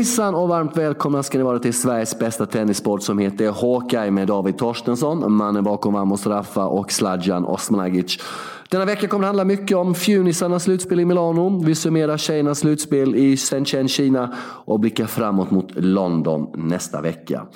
Hejsan och varmt välkomna ska ni vara till Sveriges bästa tennissport som heter Hawkeye med David Torstensson, mannen bakom Vamos Raffa och Sladjan Osmanagic. Denna vecka kommer det handla mycket om fjunisarnas slutspel i Milano. Vi summerar tjejernas slutspel i Shenzhen, Kina och blickar framåt mot London nästa vecka.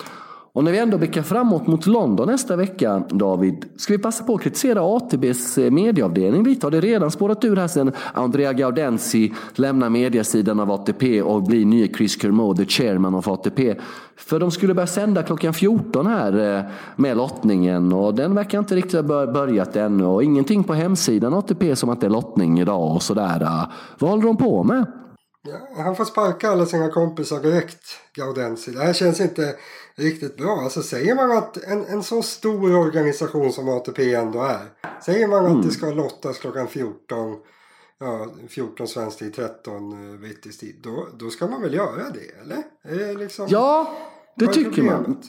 Och när vi ändå blickar framåt mot London nästa vecka, David, ska vi passa på att kritisera ATBs eh, medieavdelning lite? Har det redan spårat ur här sedan Andrea Gaudenzi lämnar mediasidan av ATP och blir nye Chris Kermode, the chairman av ATP? För de skulle börja sända klockan 14 här eh, med lottningen och den verkar inte riktigt ha börjat ännu och ingenting på hemsidan ATP som att det är lottning idag och sådär. Vad håller de på med? Ja, han får sparka alla sina kompisar direkt, Gaudenzi. Det här känns inte riktigt bra. Alltså säger man att en, en så stor organisation som ATP ändå är. Säger man mm. att det ska lottas klockan 14, ja 14 svensk tid, 13 brittisk tid. Då, då ska man väl göra det, eller? Det liksom, ja, det tycker man.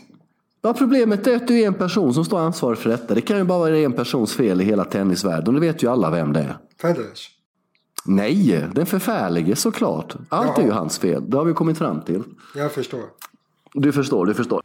Ja, problemet är att det är en person som står ansvarig för detta. Det kan ju bara vara en persons fel i hela tennisvärlden. Det vet ju alla vem det är. Federers? Nej, den förfärlige såklart. Allt Jaha. är ju hans fel. Det har vi kommit fram till. Jag förstår. Du förstår, du förstår.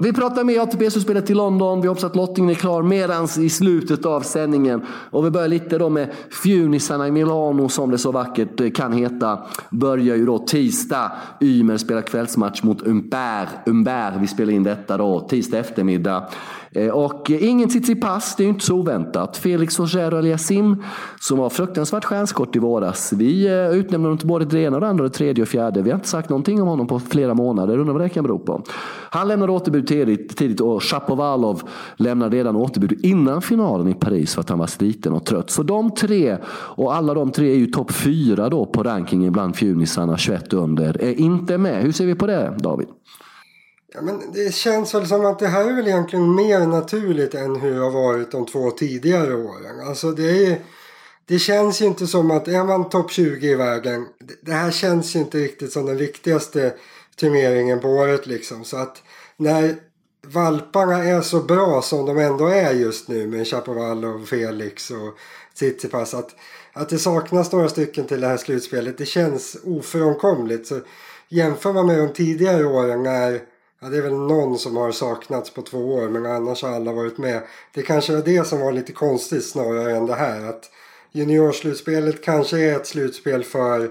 Vi pratar med ATP-slutspelet till London. Vi hoppas att lottningen är klar medans i slutet av sändningen. Och vi börjar lite då med Fjunisarna i Milano som det så vackert eh, kan heta. Börjar ju då tisdag. Ymer spelar kvällsmatch mot Umber. Umber, vi spelar in detta då tisdag eftermiddag. Eh, och ingen Tsitsipas, det är ju inte så oväntat. Felix Auger Aliasim, som var fruktansvärt stjärnskott i våras. Vi eh, utnämnde honom till både det ena, det andra, det tredje och fjärde. Vi har inte sagt någonting om honom på flera månader. Undrar vad det kan bero på. Han lämnade återbud tidigt, tidigt och Shapovalov lämnar redan återbud innan finalen i Paris för att han var sliten och trött. Så de tre, och alla de tre är ju topp fyra då på rankingen bland fjunisarna, 21 under, är inte med. Hur ser vi på det, David? Ja, men det känns väl som att det här är väl egentligen mer naturligt än hur det har varit de två tidigare åren. Alltså det, är, det känns ju inte som att är man topp 20 i världen. Det här känns ju inte riktigt som den viktigaste turneringen på året liksom. Så att när valparna är så bra som de ändå är just nu med Chapovalov, Felix och Tsitsipas. Att, att det saknas några stycken till det här slutspelet det känns ofrånkomligt. Så jämför man med de tidigare åren när Ja, det är väl någon som har saknats på två år men annars har alla varit med. Det kanske är det som var lite konstigt snarare än det här. Att juniorslutspelet kanske är ett slutspel för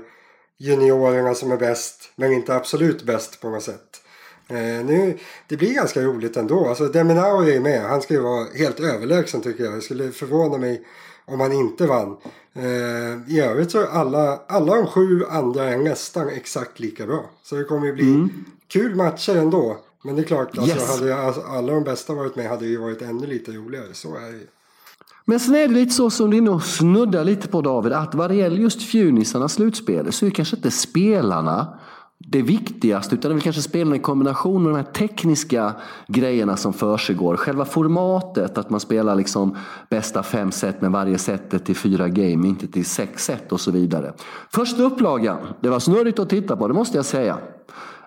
juniorerna som är bäst men inte absolut bäst på något sätt. Eh, nu, det blir ganska roligt ändå. Alltså Deminauri är med. Han ska ju vara helt överlägsen tycker jag. Det skulle förvåna mig om han inte vann. Eh, I övrigt så är alla, alla de sju andra är nästan exakt lika bra. Så det kommer ju bli mm kul matcher ändå. Men det är klart, alltså, yes. hade alltså, alla de bästa varit med hade ju varit ännu lite roligare. Så är det men sen är det lite så som du nog snuddar lite på David, att vad det gäller just fjunisarnas slutspel så är det kanske inte spelarna det viktigaste, utan det är kanske spela i kombination med de här tekniska grejerna som försiggår. Själva formatet, att man spelar liksom bästa fem set med varje set till fyra game, inte till sex set och så vidare. Första upplagan, det var snurrigt att titta på, det måste jag säga.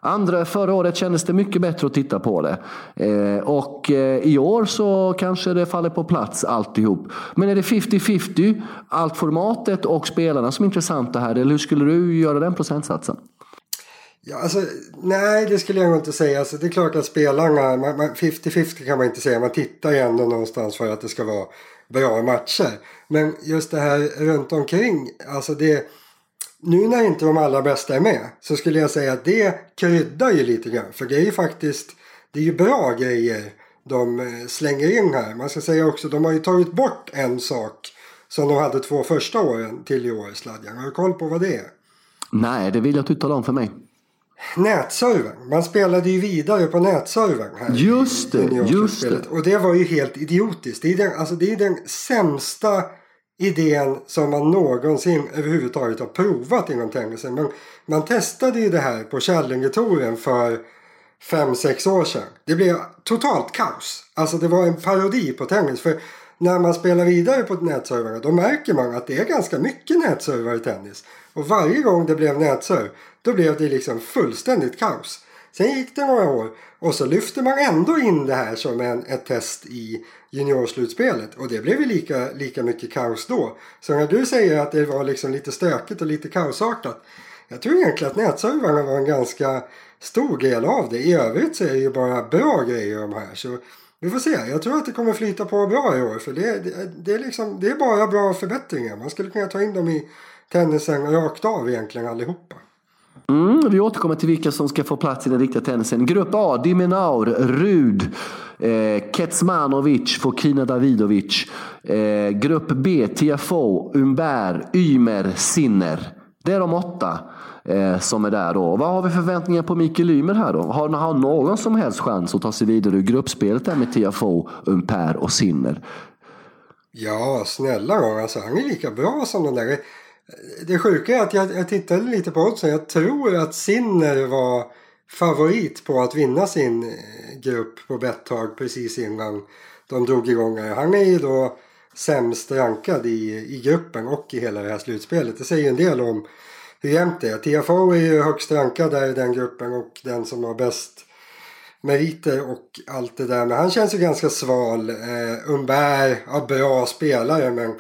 Andra, förra året kändes det mycket bättre att titta på det. Eh, och eh, i år så kanske det faller på plats alltihop. Men är det 50-50, allt formatet och spelarna som är intressanta här? Eller hur skulle du göra den procentsatsen? Ja, alltså, nej, det skulle jag inte säga. Alltså, det är klart att spelarna, 50-50 kan man inte säga. Man tittar ju ändå någonstans för att det ska vara bra matcher. Men just det här runt omkring, alltså det nu när inte de allra bästa är med så skulle jag säga att det kryddar ju lite grann. För det är ju faktiskt det är ju bra grejer de eh, slänger in här. Man ska säga också de har ju tagit bort en sak som de hade två första åren till i år, Sladjan. Har du koll på vad det är? Nej, det vill jag att du talar om för mig. Nätservern. Man spelade ju vidare på nätservern här. Just det, just det. Och det var ju helt idiotiskt. Det är den, alltså det är den sämsta idén som man någonsin överhuvudtaget har provat inom tennisen. Men man testade ju det här på Challengertouren för 5-6 år sedan. Det blev totalt kaos. Alltså det var en parodi på tennis. För när man spelar vidare på nätservrarna då märker man att det är ganska mycket nätservar i tennis. Och varje gång det blev nätserv då blev det liksom fullständigt kaos. Sen gick det några år och så lyfte man ändå in det här som en, ett test i juniorslutspelet. Och det blev ju lika, lika mycket kaos då. Så när du säger att det var liksom lite stökigt och lite kaosartat. jag tror egentligen att nätservarna var en ganska stor del av det. I övrigt så är det ju bara bra grejer de här. Så vi får se. Jag tror att det kommer flyta på bra i år. För det, det, det, är, liksom, det är bara bra förbättringar. Man skulle kunna ta in dem i tennisen rakt av egentligen allihopa. Mm, vi återkommer till vilka som ska få plats i den riktiga tennisen. Grupp A, Dimenaur, Rud, eh, Kecmanovic, Fokina Davidovic. Eh, grupp B, Tiafoe, Umber, Ymer, Sinner. Det är de åtta eh, som är där då. Vad har vi förväntningar på Mikael Ymer här då? Har han någon som helst chans att ta sig vidare ur gruppspelet där med TFO, Umper och Sinner? Ja, snälla rara, Alltså, han är lika bra som den där. Eh, det sjuka är att jag, jag tittade lite på oddsen. Jag tror att Sinner var favorit på att vinna sin eh, grupp på Betthag precis innan de drog igång här. Han är ju då sämst rankad i, i gruppen och i hela det här slutspelet. Det säger en del om jämnt det är. TFO är ju högst rankad där i den gruppen och den som har bäst meriter och allt det där. Men han känns ju ganska sval. Eh, Umberg, ja, bra spelare men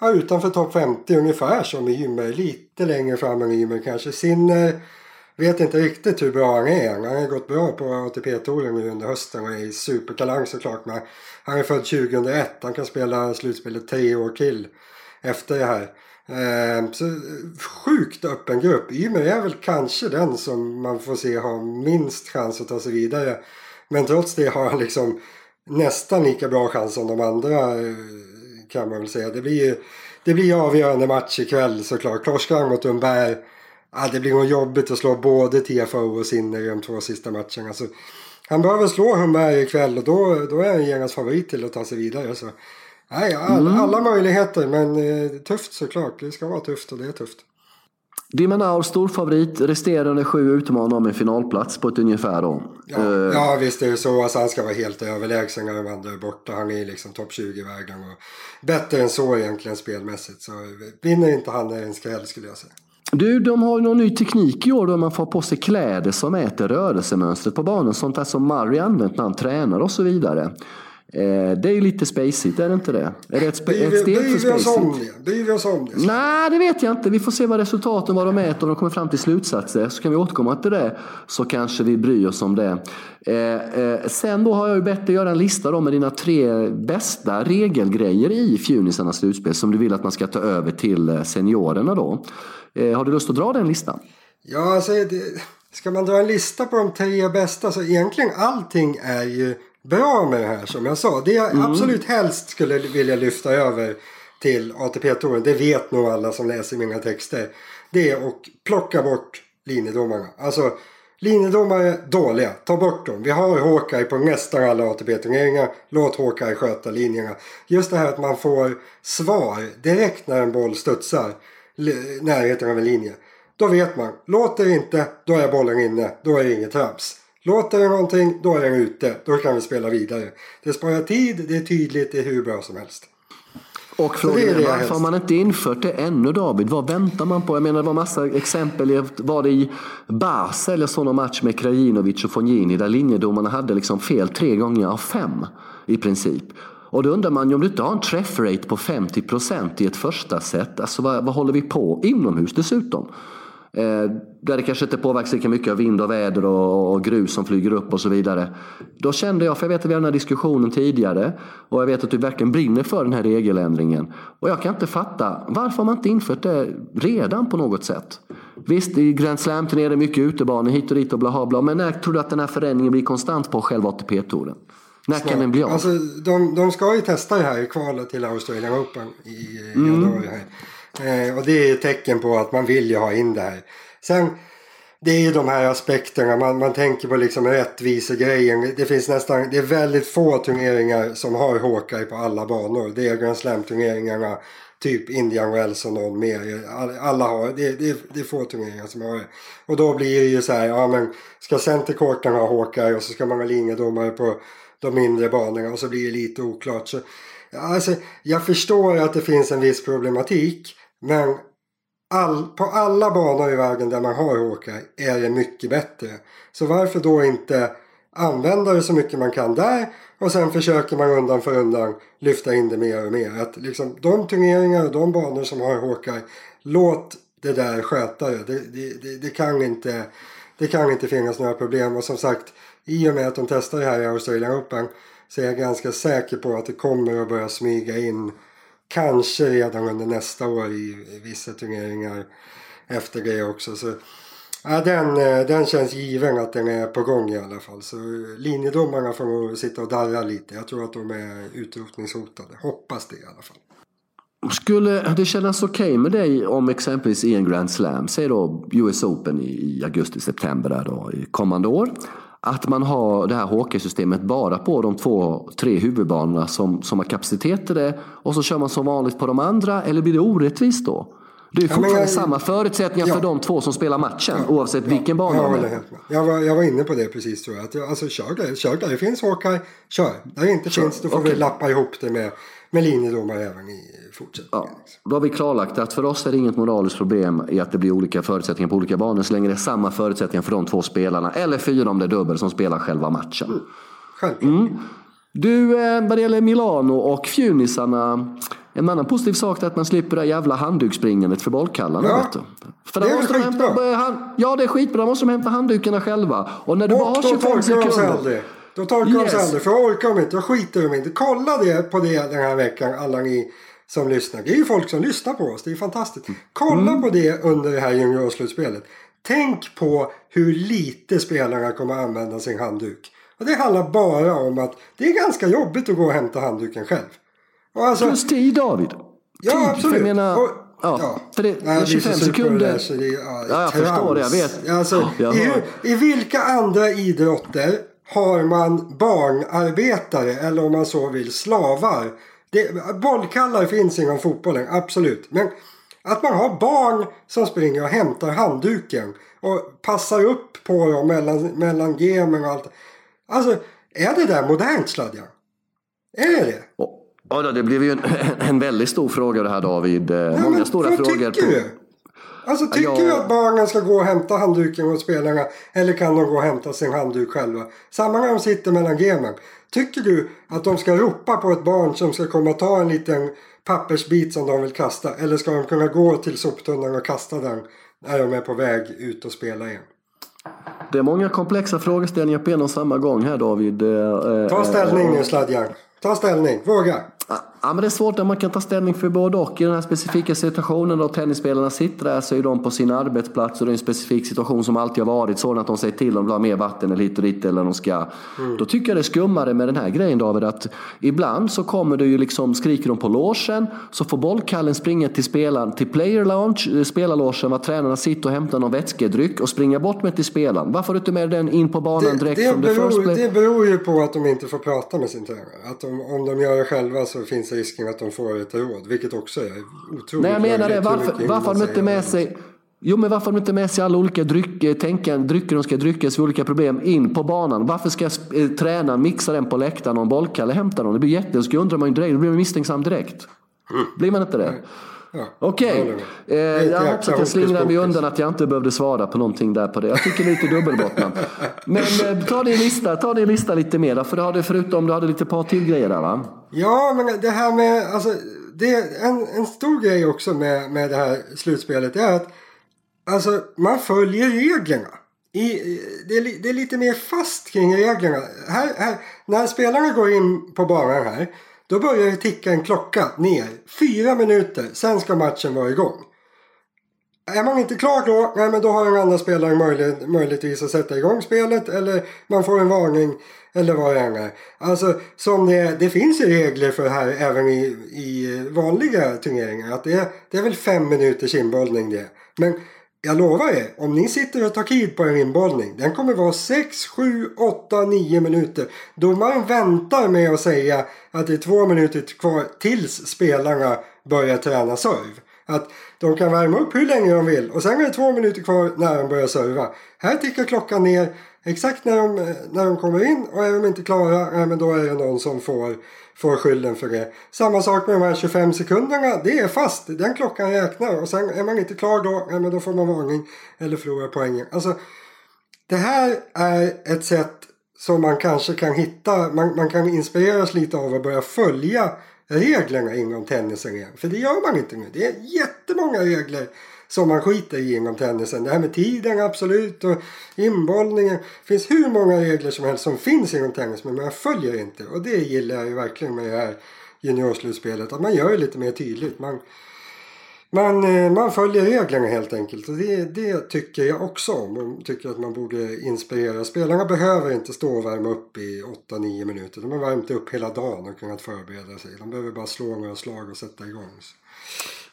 ja, utanför topp 50 ungefär som Ymer. Lite längre fram än Ymer kanske. Sinner vet inte riktigt hur bra han är. Han har gått bra på ATP-touren nu under hösten och är supertalang såklart. Men han är född 2001. Han kan spela slutspelet tre år till efter det här. Ehm, så eh, sjukt öppen grupp. Ymer är väl kanske den som man får se har minst chans att ta sig vidare. Men trots det har han liksom nästan lika bra chans som de andra eh, kan man väl säga. Det blir ju det blir avgörande match ikväll såklart. Torskar mot Umberg. Ja, det blir nog jobbigt att slå både TFO och Sinner i de två sista matcherna. Alltså, han behöver slå Humberg ikväll och då, då är han genast favorit till att ta sig vidare. Så Nej, all, mm. alla möjligheter men eh, tufft såklart. Det ska vara tufft och det är tufft. Dimanau storfavorit, resterande sju utmanar om en finalplats på ett ungefär då. Ja, uh, ja visst är det så. Alltså, han ska vara helt överlägsen när de andra är borta. Han är liksom topp 20 i världen och bättre än så egentligen spelmässigt. Så vinner inte han är en skräll skulle jag säga. Du, de har ju någon ny teknik i år då man får på sig kläder som äter rörelsemönstret på banan. Sånt där som Murray använt när han tränar och så vidare. Eh, det är ju lite spacigt, är det inte det? Är det ett, spe, ett steg för spacigt? Vi oss om det? Nej, det vet jag inte. Vi får se vad resultaten, vad de mäter och de kommer fram till slutsatser. Så kan vi återkomma till det. Så kanske vi bryr oss om det. Eh, eh, sen då har jag ju bett dig göra en lista då med dina tre bästa regelgrejer i Funisarnas slutspel som du vill att man ska ta över till eh, seniorerna då. Eh, har du lust att dra den listan? Ja, alltså, det, ska man dra en lista på de tre bästa så egentligen allting är ju bra med det här som jag sa. Det jag mm. absolut helst skulle vilja lyfta över till ATP-touren, det vet nog alla som läser mina texter. Det är att plocka bort linjedomarna. Alltså linjedomare dåliga, ta bort dem. Vi har Hawkeye på nästan alla ATP-turneringar. Låt Hawkeye sköta linjerna. Just det här att man får svar direkt när en boll studsar närheten av en linje. Då vet man, låter det inte, då är bollen inne, då är det inget trams. Låter det någonting, då är den ute. Då kan vi spela vidare. Det sparar tid, det är tydligt, det är hur bra som helst. Och frågan är, är varför har man inte infört det ännu David? Vad väntar man på? Jag menar det var massa exempel. Var det i Basel jag såg någon match med Krajinovic och Fognini där linjedomarna hade liksom fel tre gånger av fem i princip. Och då undrar man ju om du inte har en träffrate på 50% i ett första set. Alltså vad, vad håller vi på? Inomhus dessutom. Eh, där det kanske inte påverkas lika mycket av vind och väder och, och, grus som flyger upp och så vidare. Då kände jag, för jag vet att vi hade den här diskussionen tidigare och jag vet att du verkligen brinner för den här regeländringen. Och jag kan inte fatta, varför har man inte infört det redan på något sätt? Visst, i Grand Slam är det mycket utebanor hit och dit och bla bla men när tror du att den här förändringen blir konstant på själva ATP-touren? När kan den bli av? Alltså, de, de ska ju testa det här i kvalet till Australian Open i januari. Här. Eh, och det är ett tecken på att man vill ju ha in det här. Sen, det är ju de här aspekterna. Man, man tänker på liksom rättvisegrejen. Det finns nästan, det är väldigt få turneringar som har Hawkeye på alla banor. Det är Grand Slam-turneringarna. Typ Indian Wells och någon mer. Alla har, det, det, det är få turneringar som har det. Och då blir det ju så här, ja men ska centerkorten ha Hawkeye och så ska man ha linjedomare på de mindre banorna och så blir det lite oklart. Så, alltså, jag förstår att det finns en viss problematik. Men all, på alla banor i världen där man har Hawkeye är det mycket bättre. Så varför då inte använda det så mycket man kan där och sen försöker man undan för undan lyfta in det mer och mer. Att liksom, de turneringar och de banor som har Hawkeye, låt det där sköta det. Det, det, det, det, kan inte, det kan inte finnas några problem. Och som sagt, i och med att de testar det här i Australian Open så är jag ganska säker på att det kommer att börja smyga in kanske redan under nästa år i, vissa turneringar efter det också. Så, ja, den, eh, den känns given att den är på gång i alla fall. Så linjedomarna får nog sitta och darra lite. Jag tror att de är utrotningshotade. Hoppas det i alla fall. Skulle det kännas okej okay med dig om exempelvis i en Grand Slam, säg då US Open i, i augusti-september där då, i kommande år. Att man har det här hockeysystemet bara på de två, tre huvudbanorna som, som har kapacitet till det och så kör man som vanligt på de andra eller blir det orättvist då? Det är fortfarande ja, jag, samma förutsättningar ja. för de två som spelar matchen ja, oavsett vilken bana jag, de är. Jag var, jag var inne på det precis tror jag. Att, alltså, kör, där, kör där det finns hockey, kör. Där det inte kör. finns då får okay. vi lappa ihop det med, med linjedomare även i fortsättningen. Ja, då har vi klarlagt att för oss är det inget moraliskt problem i att det blir olika förutsättningar på olika banor så länge det är samma förutsättningar för de två spelarna. Eller fyra om det är dubbel som spelar själva matchen. Mm. Självklart. Mm. Du, eh, vad det gäller Milano och Fjunisarna. En annan positiv sak är att man slipper det jävla handduksspringandet för bollkallarna. Ja, vet du. För det är måste skitbra. Hämta, ja, det är skitbra. Då måste de hämta handdukarna själva. Och när du och bara har 25 sekunder. Då torkar yes. de sig aldrig. För orkar de inte, då skiter de inte. Kolla det på det den här veckan, alla ni som lyssnar. Det är ju folk som lyssnar på oss. Det är fantastiskt. Kolla mm. på det under det här juniorslutspelet. Tänk på hur lite spelarna kommer använda sin handduk. Och det handlar bara om att det är ganska jobbigt att gå och hämta handduken själv. Och alltså, Plus tid David. Ja tid, absolut. jag menar, och, ja, ja, för det, nej, 25 sekunder. Det det, ja, ja, jag förstår det. Jag vet. Alltså, ja, i, I vilka andra idrotter har man barnarbetare eller om man så vill slavar det, bollkallar finns inom fotbollen, absolut. Men att man har barn som springer och hämtar handduken och passar upp på dem mellan, mellan gemen och allt. Alltså, är det där modernt Sladjan? Är det det? Oh, det blev ju en, en väldigt stor fråga det här David. Eh, ja, Många stora vad frågor. Tycker på... du? Alltså tycker jag... du att barnen ska gå och hämta handduken hos spelarna eller kan de gå och hämta sin handduk själva? Samma när de sitter mellan gemen. Tycker du att de ska ropa på ett barn som ska komma och ta en liten pappersbit som de vill kasta? Eller ska de kunna gå till soptunnan och kasta den när de är på väg ut och spela igen? Det är många komplexa frågeställningar på en och samma gång här David. Eh, ta ställning nu Sladjan. Ta ställning, våga. Ja, men det är svårt när man kan ta ställning för både och. I den här specifika situationen då tennisspelarna sitter där så är de på sin arbetsplats och det är en specifik situation som alltid har varit sådan att de säger till om de vill ha mer vatten eller hit och dit eller de ska. Mm. Då tycker jag det är skummare med den här grejen David att ibland så kommer det ju liksom, skriker de på låsen så får bollkallen springa till spelaren till player lounge, eh, spelarlogen var tränarna sitter och hämtar någon vätskedryck och springa bort med till spelaren. Varför har du inte med den in på banan direkt det, det beror, Det beror ju på att de inte får prata med sin tränare. Att de, om de gör det själva så finns risken att de får ett råd. Vilket också är otroligt Nej, jag menar det. Varför, varför har de inte med sig Jo, men varför har de inte med sig alla olika drycker, tänken, drycker de ska dryckas för olika problem in på banan? Varför ska eh, tränaren mixa den på läktaren och en bollkalle hämta dem? Det blir jätteläskigt. undrar man ju direkt. Då blir man misstänksam direkt. Mm. Blir man inte det? Ja, Okej, eh, jag hoppas att jag slingrar mig undan att jag inte behövde svara på någonting där på det. Jag tycker lite dubbelbottnat. Men eh, ta din lista, ta din lista lite mer för du hade förutom du hade lite par till grejer där va? Ja, men det här med, alltså, det är en, en stor grej också med, med det här slutspelet är att alltså, man följer reglerna. I, det, är, det är lite mer fast kring reglerna. Här, här, när spelarna går in på banan här då börjar det ticka en klocka ner. Fyra minuter, sen ska matchen vara igång. Är man inte klar då, nej men då har den andra spelaren möjlighet, möjligtvis att sätta igång spelet eller man får en varning eller vad det än är. Alltså som det, det finns ju regler för det här även i, i vanliga turneringar. Att det, är, det är väl fem minuters inbollning det. Men jag lovar er, om ni sitter och tar tid på en inbollning. Den kommer vara 6, 7, 8, 9 minuter. Domaren väntar med att säga att det är två minuter kvar tills spelarna börjar träna serve. Att de kan värma upp hur länge de vill och sen är det två minuter kvar när de börjar serva. Här tickar klockan ner exakt när de, när de kommer in och är de inte klara, ja, då är det någon som får får skylden för det. Samma sak med de här 25 sekunderna. Det är fast. Den klockan räknar. Och sen är man inte klar då, nej, men då får man varning eller förlorar poängen. Alltså, det här är ett sätt som man kanske kan hitta. Man, man kan inspireras lite av att börja följa reglerna inom tennisen igen. För det gör man inte nu. Det är jättemånga regler som man skiter i inom tennisen. Det här med tiden absolut och inbollningen. Det finns hur många regler som helst som finns inom tennis men man följer inte. Och det gillar jag ju verkligen med det här juniorslutspelet. Att man gör det lite mer tydligt. Man, man, eh, man följer reglerna helt enkelt och det, det tycker jag också om. Jag tycker att man borde inspirera. Spelarna behöver inte stå och värma upp i 8-9 minuter. De har värmt upp hela dagen och kunnat förbereda sig. De behöver bara slå några slag och sätta igång.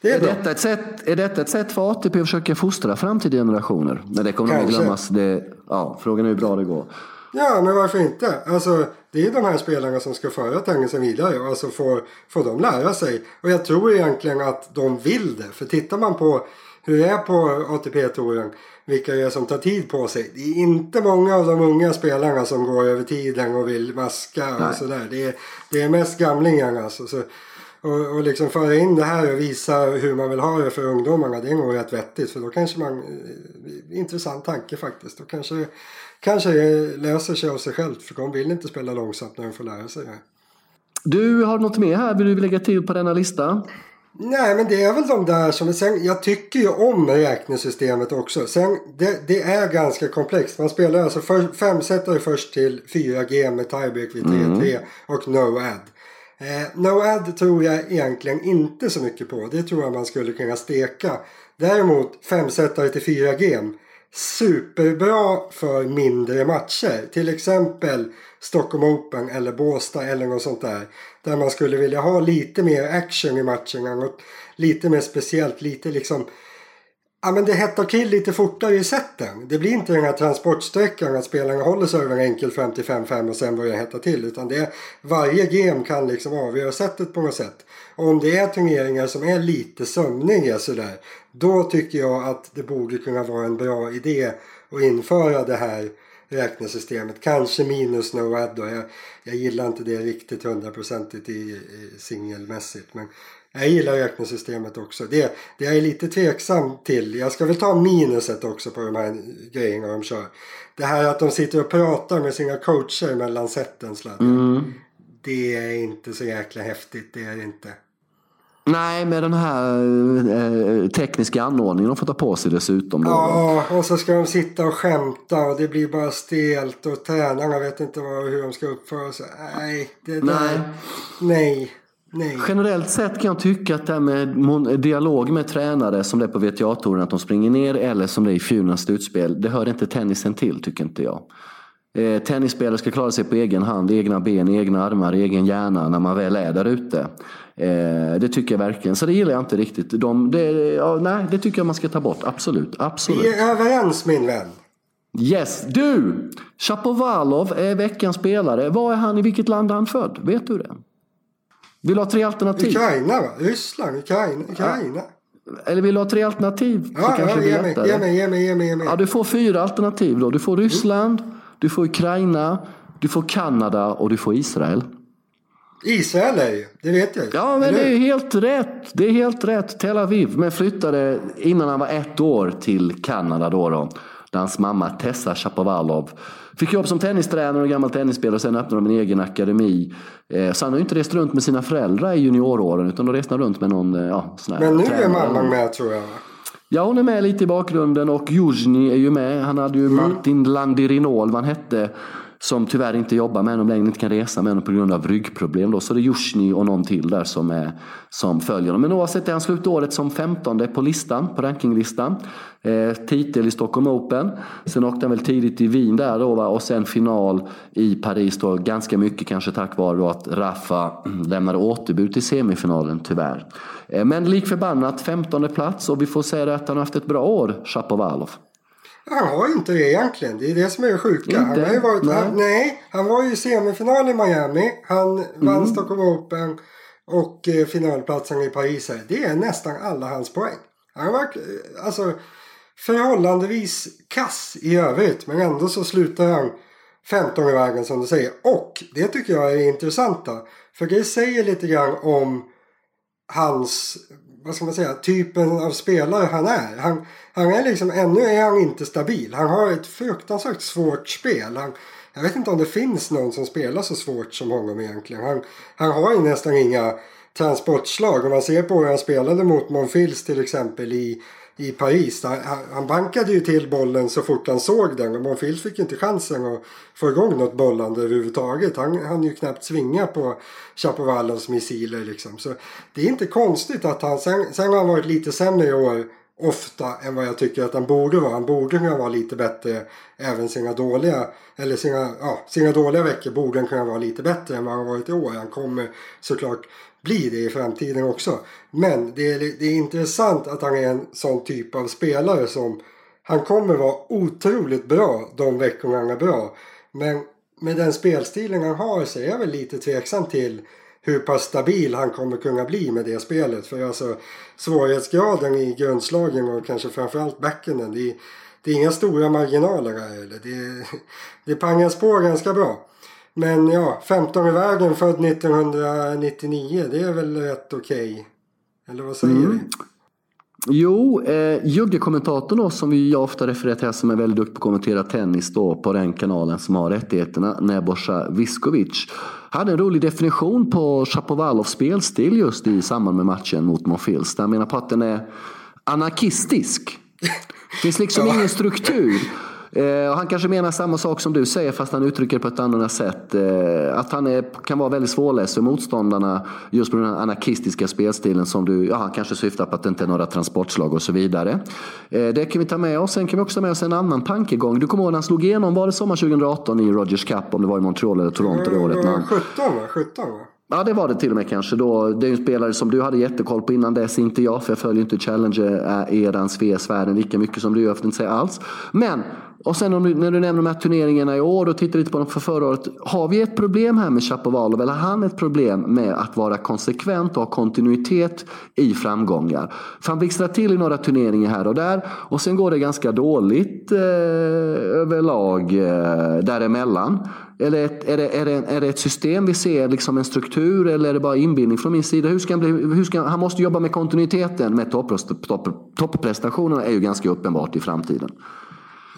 Det är, är, detta ett sätt, är detta ett sätt för ATP att försöka fostra framtida generationer? Nej, det kommer nog glömmas. Det, ja, frågan är hur bra det går. Ja, men varför inte? Alltså, det är de här spelarna som ska föra tennisen vidare. Alltså får, får de lära sig. Och jag tror egentligen att de vill det. För tittar man på hur det är på ATP-touren. Vilka det är som tar tid på sig. Det är inte många av de unga spelarna som går över tiden och vill maska och sådär. Det är, det är mest gamlingarna. Alltså. Så, och, och liksom föra in det här och visa hur man vill ha det för ungdomarna. Det är nog rätt vettigt. För då kanske man... Eh, intressant tanke faktiskt. Då kanske kanske löser sig av sig självt för de vill inte spela långsamt när de får lära sig det. Du, har något mer här vill du lägga till på denna lista? Nej, men det är väl de där som... Sen, jag tycker ju om räknesystemet också. Sen, det, det är ganska komplext. Man spelar alltså för, femsättare först till 4G med tiebreak vid 3-3 mm. och no-add. Eh, no-add tror jag egentligen inte så mycket på. Det tror jag man skulle kunna steka. Däremot femsättare till 4G superbra för mindre matcher. Till exempel Stockholm Open eller Båstad eller något sånt där. Där man skulle vilja ha lite mer action i matcherna. Något lite mer speciellt, lite liksom Ja men det hettar till lite fortare i sätten. Det blir inte den här transportsträckan att spelarna håller servern enkelt fram till 5-5 och sen börjar hetta till. Utan det är, varje game kan liksom avgöra sättet på något sätt. Och om det är turneringar som är lite sömniga sådär. Då tycker jag att det borde kunna vara en bra idé att införa det här räknesystemet. Kanske minus no add då. Jag, jag gillar inte det riktigt hundraprocentigt i, i singelmässigt. Men jag gillar räknesystemet också. Det, det jag är lite tveksam till. Jag ska väl ta minuset också på de här grejerna de kör. Det här att de sitter och pratar med sina coacher mellan seten. Mm. Det är inte så jäkla häftigt. Det är det inte. Nej, med den här eh, tekniska anordningen de får ta på sig dessutom. Då. Ja, och så ska de sitta och skämta och det blir bara stelt och tränarna vet inte vad, hur de ska uppföra sig. Nej, det där, nej. nej. Nej. Generellt sett kan jag tycka att det här med dialog med tränare som det är på VTA-touren, att de springer ner eller som det är i Fjunans slutspel, det hör inte tennisen till tycker inte jag. Eh, tennisspelare ska klara sig på egen hand, egna ben, egna armar, egen hjärna när man väl är där ute. Eh, det tycker jag verkligen. Så det gillar jag inte riktigt. De, det, ja, nej, det tycker jag man ska ta bort. Absolut. absolut. Vi är överens min vän. Yes. Du! Shapovalov är veckans spelare. Var är han? I vilket land är han född? Vet du det? Vill du ha tre alternativ? Ukraina va? Ryssland, Ukraina. Ukraina. Eller vill du ha tre alternativ? Ja, ja ge, mig, ge, mig, ge mig, ge mig, ge mig. Ja, du får fyra alternativ då. Du får Ryssland, mm. du får Ukraina, du får Kanada och du får Israel. Israel är ju, det vet jag ju. Ja, men det är helt rätt. Det är helt rätt. Tel Aviv. Men flyttade innan han var ett år till Kanada då. då där hans mamma Tessa Shapovalov fick jobb som tennistränare och gammal tennisspelare och sen öppnade de en egen akademi. Eh, så han har ju inte rest runt med sina föräldrar i junioråren utan då reste han runt med någon eh, ja, sån här Men nu är mamman med tror jag. Ja, hon är med lite i bakgrunden och Juzjny är ju med. Han hade ju mm. Martin Landirinol, vad han hette som tyvärr inte jobbar med honom längre, inte kan resa med honom på grund av ryggproblem. Då. Så det är Jusjny och någon till där som, är, som följer honom. Men oavsett är han slutåret som 15 på listan, på rankinglistan. Eh, titel i Stockholm Open. Sen åkte han väl tidigt i Wien där då va? och sen final i Paris då. Ganska mycket kanske tack vare då att Rafa mm, lämnade återbud till semifinalen tyvärr. Eh, men lik förbannat 15 plats och vi får säga att han har haft ett bra år, Shapovalov. Han har ju inte det egentligen. Det är det som är det sjuka. Han har ju varit, nej. Han, nej, han var ju i semifinal i Miami. Han mm. vann Stockholm Open och eh, finalplatsen i Paris. Här. Det är nästan alla hans poäng. Han var alltså, förhållandevis kass i övrigt. Men ändå så slutar han 15 i vägen som du säger. Och det tycker jag är intressanta. För det säger lite grann om hans vad ska man säga, typen av spelare han är. Han, han är liksom, ännu är han inte stabil. Han har ett fruktansvärt svårt spel. Han, jag vet inte om det finns någon som spelar så svårt som honom egentligen. Han, han har ju nästan inga transportslag. Om man ser på hur han spelade mot Monfils till exempel i, i Paris. Han, han bankade ju till bollen så fort han såg den och Monfils fick inte chansen att få igång något bollande överhuvudtaget. Han hann ju knappt svinga på Chapovallos missiler liksom. Så det är inte konstigt att han, sen, sen har han varit lite sämre i år ofta än vad jag tycker att han borde vara. Han borde kunna vara lite bättre även sina dåliga, eller sina, ja, sina dåliga veckor borde han kunna vara lite bättre än vad han varit i år. Han kommer såklart bli det i framtiden också. Men det är, det är intressant att han är en sån typ av spelare som han kommer vara otroligt bra de veckorna han är bra. Men med den spelstilen han har så är jag väl lite tveksam till hur pass stabil han kommer kunna bli med det spelet. För alltså svårighetsgraden i grundslagen och kanske framförallt backenden. Det, det är inga stora marginaler här. Det, det pangas på ganska bra. Men ja, 15 i vägen född 1999, det är väl rätt okej? Okay. Eller vad säger mm. vi? Jo, eh, Jugge-kommentatorn då, som vi ofta refererar till som är väldigt duktig på att kommentera tennis då på den kanalen som har rättigheterna, Nebojsa Viskovic. Hade en rolig definition på Shapovalovs spelstil just i samband med matchen mot Monfils. Han menar på att den är anarkistisk. Det finns liksom ingen struktur. Eh, han kanske menar samma sak som du säger fast han uttrycker det på ett annat sätt. Eh, att han är, kan vara väldigt svårläst för motståndarna just på den anarkistiska spelstilen som du, ja han kanske syftar på att det inte är några transportslag och så vidare. Eh, det kan vi ta med oss. Sen kan vi också ta med oss en annan tankegång. Du kommer ihåg när han slog igenom, var det sommar 2018 i Rogers Cup om det var i Montreal eller Toronto det året? 17 va? 17 va? Ja, det var det till och med kanske. Då, det är en spelare som du hade jättekoll på innan dess, inte jag, för jag följer inte Challenger-eran, eh, Sveas-världen lika mycket som du gör, för att inte säga alls. Men och sen om du, när du nämner de här turneringarna i år och tittar lite på dem för förra året. Har vi ett problem här med Chapovalov eller har han ett problem med att vara konsekvent och ha kontinuitet i framgångar? För han blixtrar till i några turneringar här och där och sen går det ganska dåligt eh, överlag eh, däremellan. Eller är, det, är, det, är det ett system vi ser, liksom en struktur eller är det bara inbildning från min sida? Hur ska han, bli, hur ska, han måste jobba med kontinuiteten med topprestationerna är ju ganska uppenbart i framtiden.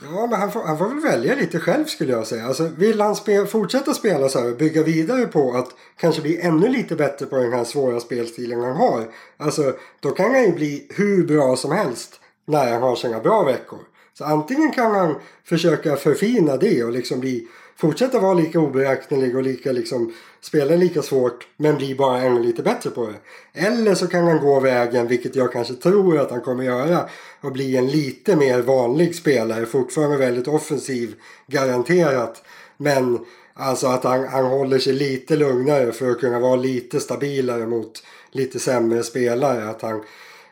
Ja, men han får, han får väl välja lite själv skulle jag säga. Alltså, vill han spe, fortsätta spela så här och bygga vidare på att kanske bli ännu lite bättre på den här svåra spelstilen han har. Alltså, då kan han ju bli hur bra som helst när han har sina bra veckor. Så antingen kan han försöka förfina det och liksom bli fortsätta vara lika oberäknelig och lika liksom spela lika svårt men bli bara ännu lite bättre på det. Eller så kan han gå vägen, vilket jag kanske tror att han kommer göra, och bli en lite mer vanlig spelare. Fortfarande väldigt offensiv, garanterat. Men alltså att han, han håller sig lite lugnare för att kunna vara lite stabilare mot lite sämre spelare. Att han,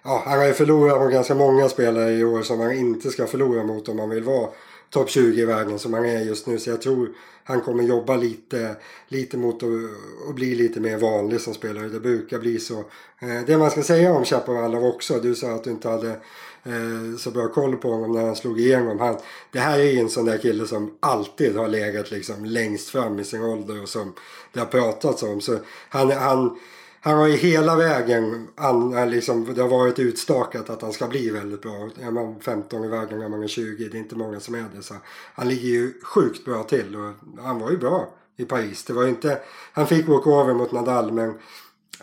ja, han har ju förlorat mot ganska många spelare i år som han inte ska förlora mot om han vill vara topp 20 i världen som han är just nu. Så jag tror han kommer jobba lite, lite mot att bli lite mer vanlig som spelare. Det brukar bli så. Eh, det man ska säga om Chapovalov också. Du sa att du inte hade eh, så bra koll på honom när han slog igenom. Han, det här är en sån där kille som alltid har legat liksom längst fram i sin ålder och som det har pratats om. Så han, han han har ju hela vägen, an, eh, liksom, det har varit utstakat att han ska bli väldigt bra. Är man 15 i vägen är man 20, det är inte många som är det. Så han ligger ju sjukt bra till och han var ju bra i Paris. Det var inte, han fick walkover mot Nadal men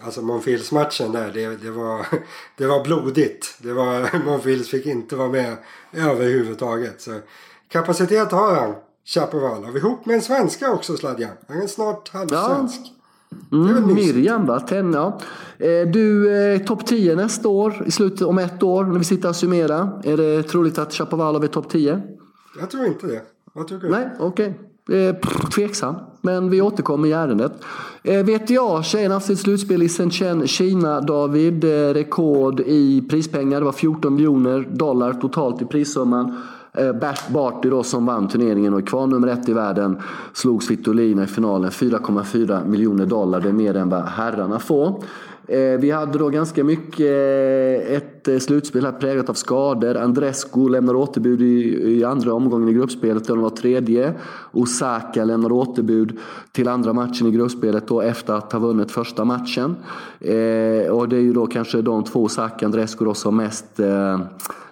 Alltså Monfils-matchen där, det, det, var, det var blodigt. Det var, Monfils fick inte vara med överhuvudtaget. Så kapacitet har han, Chapovalov. Ihop med en svenska också Sladjan. Han är snart halvsvensk. Ja. Mm, Miriam va? Ten, ja. Eh, du, eh, topp 10 nästa år, i slutet om ett år när vi sitter och summerar. Är det troligt att Chapovalov är topp 10? Jag tror inte det. Vad tycker du? Nej, okej. Okay. Eh, tveksam, men vi återkommer i ärendet. Eh, VTA, tjejerna haft sitt slutspel i Shenzhen, Kina. David, eh, rekord i prispengar. Det var 14 miljoner dollar totalt i prissumman. Eh, Bert Barty då som vann turneringen och är kvar nummer ett i världen slog Svitolina i finalen. 4,4 miljoner dollar, det är mer än vad herrarna får. Eh, vi hade då ganska mycket eh, ett eh, slutspel här präglat av skador. Andrescu lämnar återbud i, i andra omgången i gruppspelet, och var tredje. Osaka lämnar återbud till andra matchen i gruppspelet då efter att ha vunnit första matchen. Eh, och det är ju då kanske de två, Osaka och Andrescu, då, som mest eh,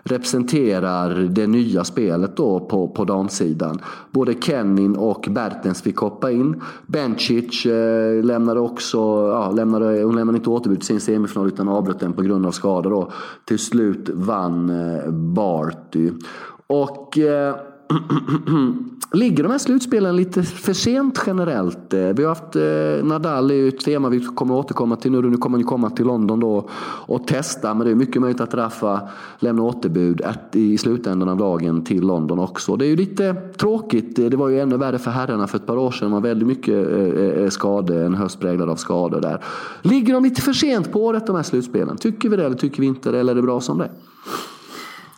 representerar det nya spelet då på, på damsidan. Både Kennin och Bertens fick hoppa in. Bencic eh, lämnade också, ja, lämnade, hon lämnade inte återbud till sin semifinal utan avbröt den på grund av skador. Då. Till slut vann eh, Barty. Och eh, Ligger de här slutspelen lite för sent generellt? Eh, vi har haft eh, Nadal är ju ett tema vi kommer återkomma till nu. Nu kommer ni komma till London då och testa. Men det är mycket möjligt att Rafa lämnar återbud i slutändan av dagen till London också. Det är ju lite tråkigt. Eh, det var ju ännu värre för herrarna för ett par år sedan. Det var väldigt mycket eh, eh, skador, en höst präglad av skador där. Ligger de lite för sent på året de här slutspelen? Tycker vi det eller tycker vi inte det? Eller är det bra som det är?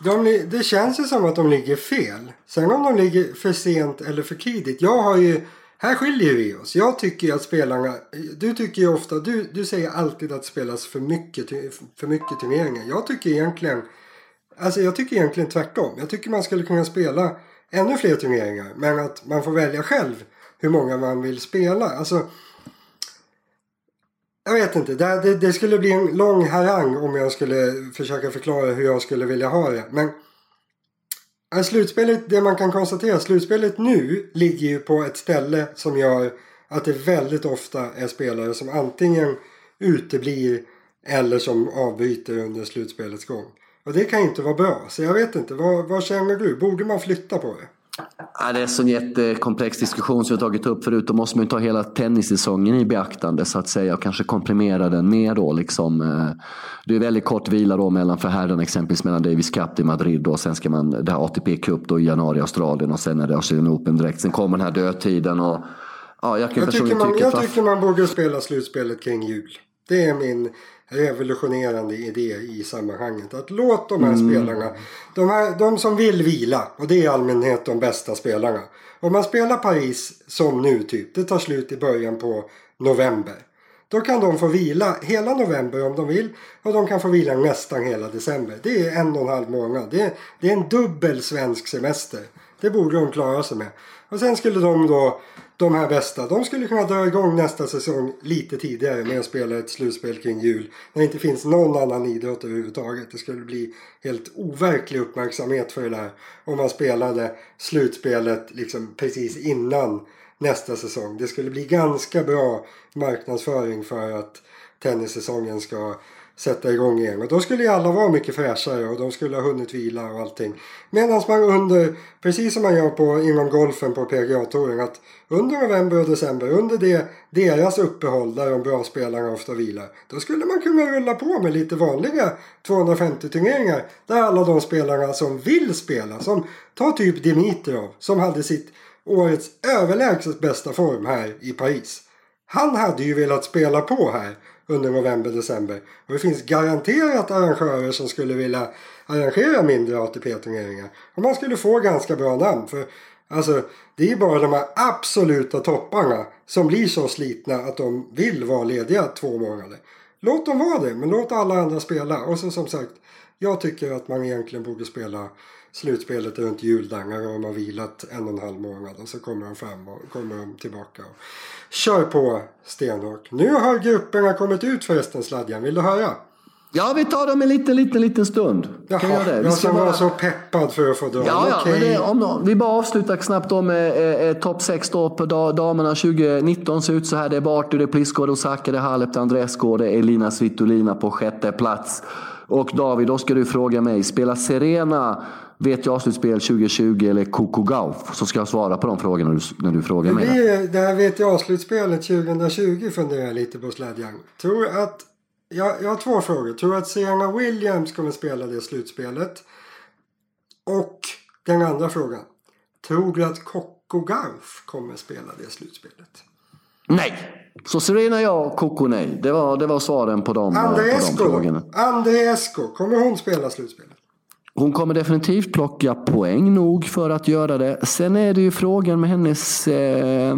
De, det känns ju som att de ligger fel. Sen om de ligger för sent eller för tidigt. Jag har ju, här skiljer vi oss. Jag tycker ju att spelarna, du tycker ju ofta, du, du säger alltid att det spelas för mycket, för mycket turneringar. Jag tycker egentligen, alltså jag tycker egentligen tvärtom. Jag tycker man skulle kunna spela ännu fler turneringar. Men att man får välja själv hur många man vill spela. Alltså jag vet inte. Det, det, det, skulle bli en lång harang om jag skulle försöka förklara hur jag skulle vilja ha det. Men äh, slutspelet, det man kan konstatera, slutspelet nu ligger ju på ett ställe som gör att det väldigt ofta är spelare som antingen uteblir eller som avbryter under slutspelets gång. Och det kan ju inte vara bra. Så jag vet inte, vad, vad känner du? Borde man flytta på det? Ja, det är en sån jättekomplex diskussion som vi tagit upp förut. Då måste man ju ta hela tennissäsongen i beaktande så att säga och kanske komprimera den mer då. Liksom. Eh, det är väldigt kort vila då mellan för herren exempelvis mellan Davis Cup i Madrid och sen ska man det här ATP Cup då i januari i Australien och sen är det Australian Open direkt. Sen kommer den här dödtiden och ja, jag kan jag tycker man, Jag tycker man borde spela slutspelet kring jul. Det är min revolutionerande idé i sammanhanget. Att låt de här mm. spelarna, de, här, de som vill vila, och det är i allmänhet de bästa spelarna. Om man spelar Paris som nu typ, det tar slut i början på november. Då kan de få vila hela november om de vill och de kan få vila nästan hela december. Det är en och en halv månad. Det är, det är en dubbel svensk semester. Det borde de klara sig med. Och sen skulle de då de här bästa, de skulle kunna dra igång nästa säsong lite tidigare med att spela ett slutspel kring jul. När det inte finns någon annan idrott överhuvudtaget. Det skulle bli helt overklig uppmärksamhet för det där. Om man spelade slutspelet liksom precis innan nästa säsong. Det skulle bli ganska bra marknadsföring för att tennissäsongen ska sätta igång igen. Och då skulle ju alla vara mycket fräschare och de skulle ha hunnit vila och allting. Medan man under, precis som man gör på, inom golfen på PGA-touren, att under november och december, under det, deras uppehåll där de bra spelarna ofta vilar, då skulle man kunna rulla på med lite vanliga 250 turneringar där alla de spelarna som vill spela, som tar typ Dimitrov, som hade sitt årets överlägset bästa form här i Paris. Han hade ju velat spela på här under november-december. Och det finns garanterat arrangörer som skulle vilja arrangera mindre ATP-turneringar. Och man skulle få ganska bra namn. För alltså, det är bara de här absoluta topparna som blir så slitna att de vill vara lediga två månader. Låt dem vara det, men låt alla andra spela. Och så som sagt, jag tycker att man egentligen borde spela slutspelet runt juldagar och de har vilat en och en halv månad och så kommer de fram och kommer de tillbaka. Och kör på stenhårt. Nu har grupperna kommit ut förresten Sladjan, vill du höra? Ja, vi tar dem en liten, liten, liten stund. Jaha, kan jag det? Vi jag bara... så peppad för att få dra. Ja, ja, okay. det, om, vi bara avslutar snabbt med eh, eh topp 6 då på damerna 2019 ser ut så här. Det är Barty, det är Pliskova, det är Osaka, det är Halep, det är Andrescu det är Elina Svitolina på sjätte plats. Och David, då ska du fråga mig, spelar Serena Vet jag slutspel 2020 eller Coco Gauff? Så ska jag svara på de frågorna när du, när du frågar mig. Det, det här vet jag slutspelet 2020 funderar jag lite på Sladjan. Tror att, jag, jag har två frågor. Tror att Serena Williams kommer spela det slutspelet? Och den andra frågan. Tror du att Coco Gauff kommer spela det slutspelet? Nej! Så Serena ja, Coco nej. Det var, det var svaren på de, André på de frågorna. André Esko, kommer hon spela slutspelet? Hon kommer definitivt plocka poäng nog för att göra det. Sen är det ju frågan med hennes eh,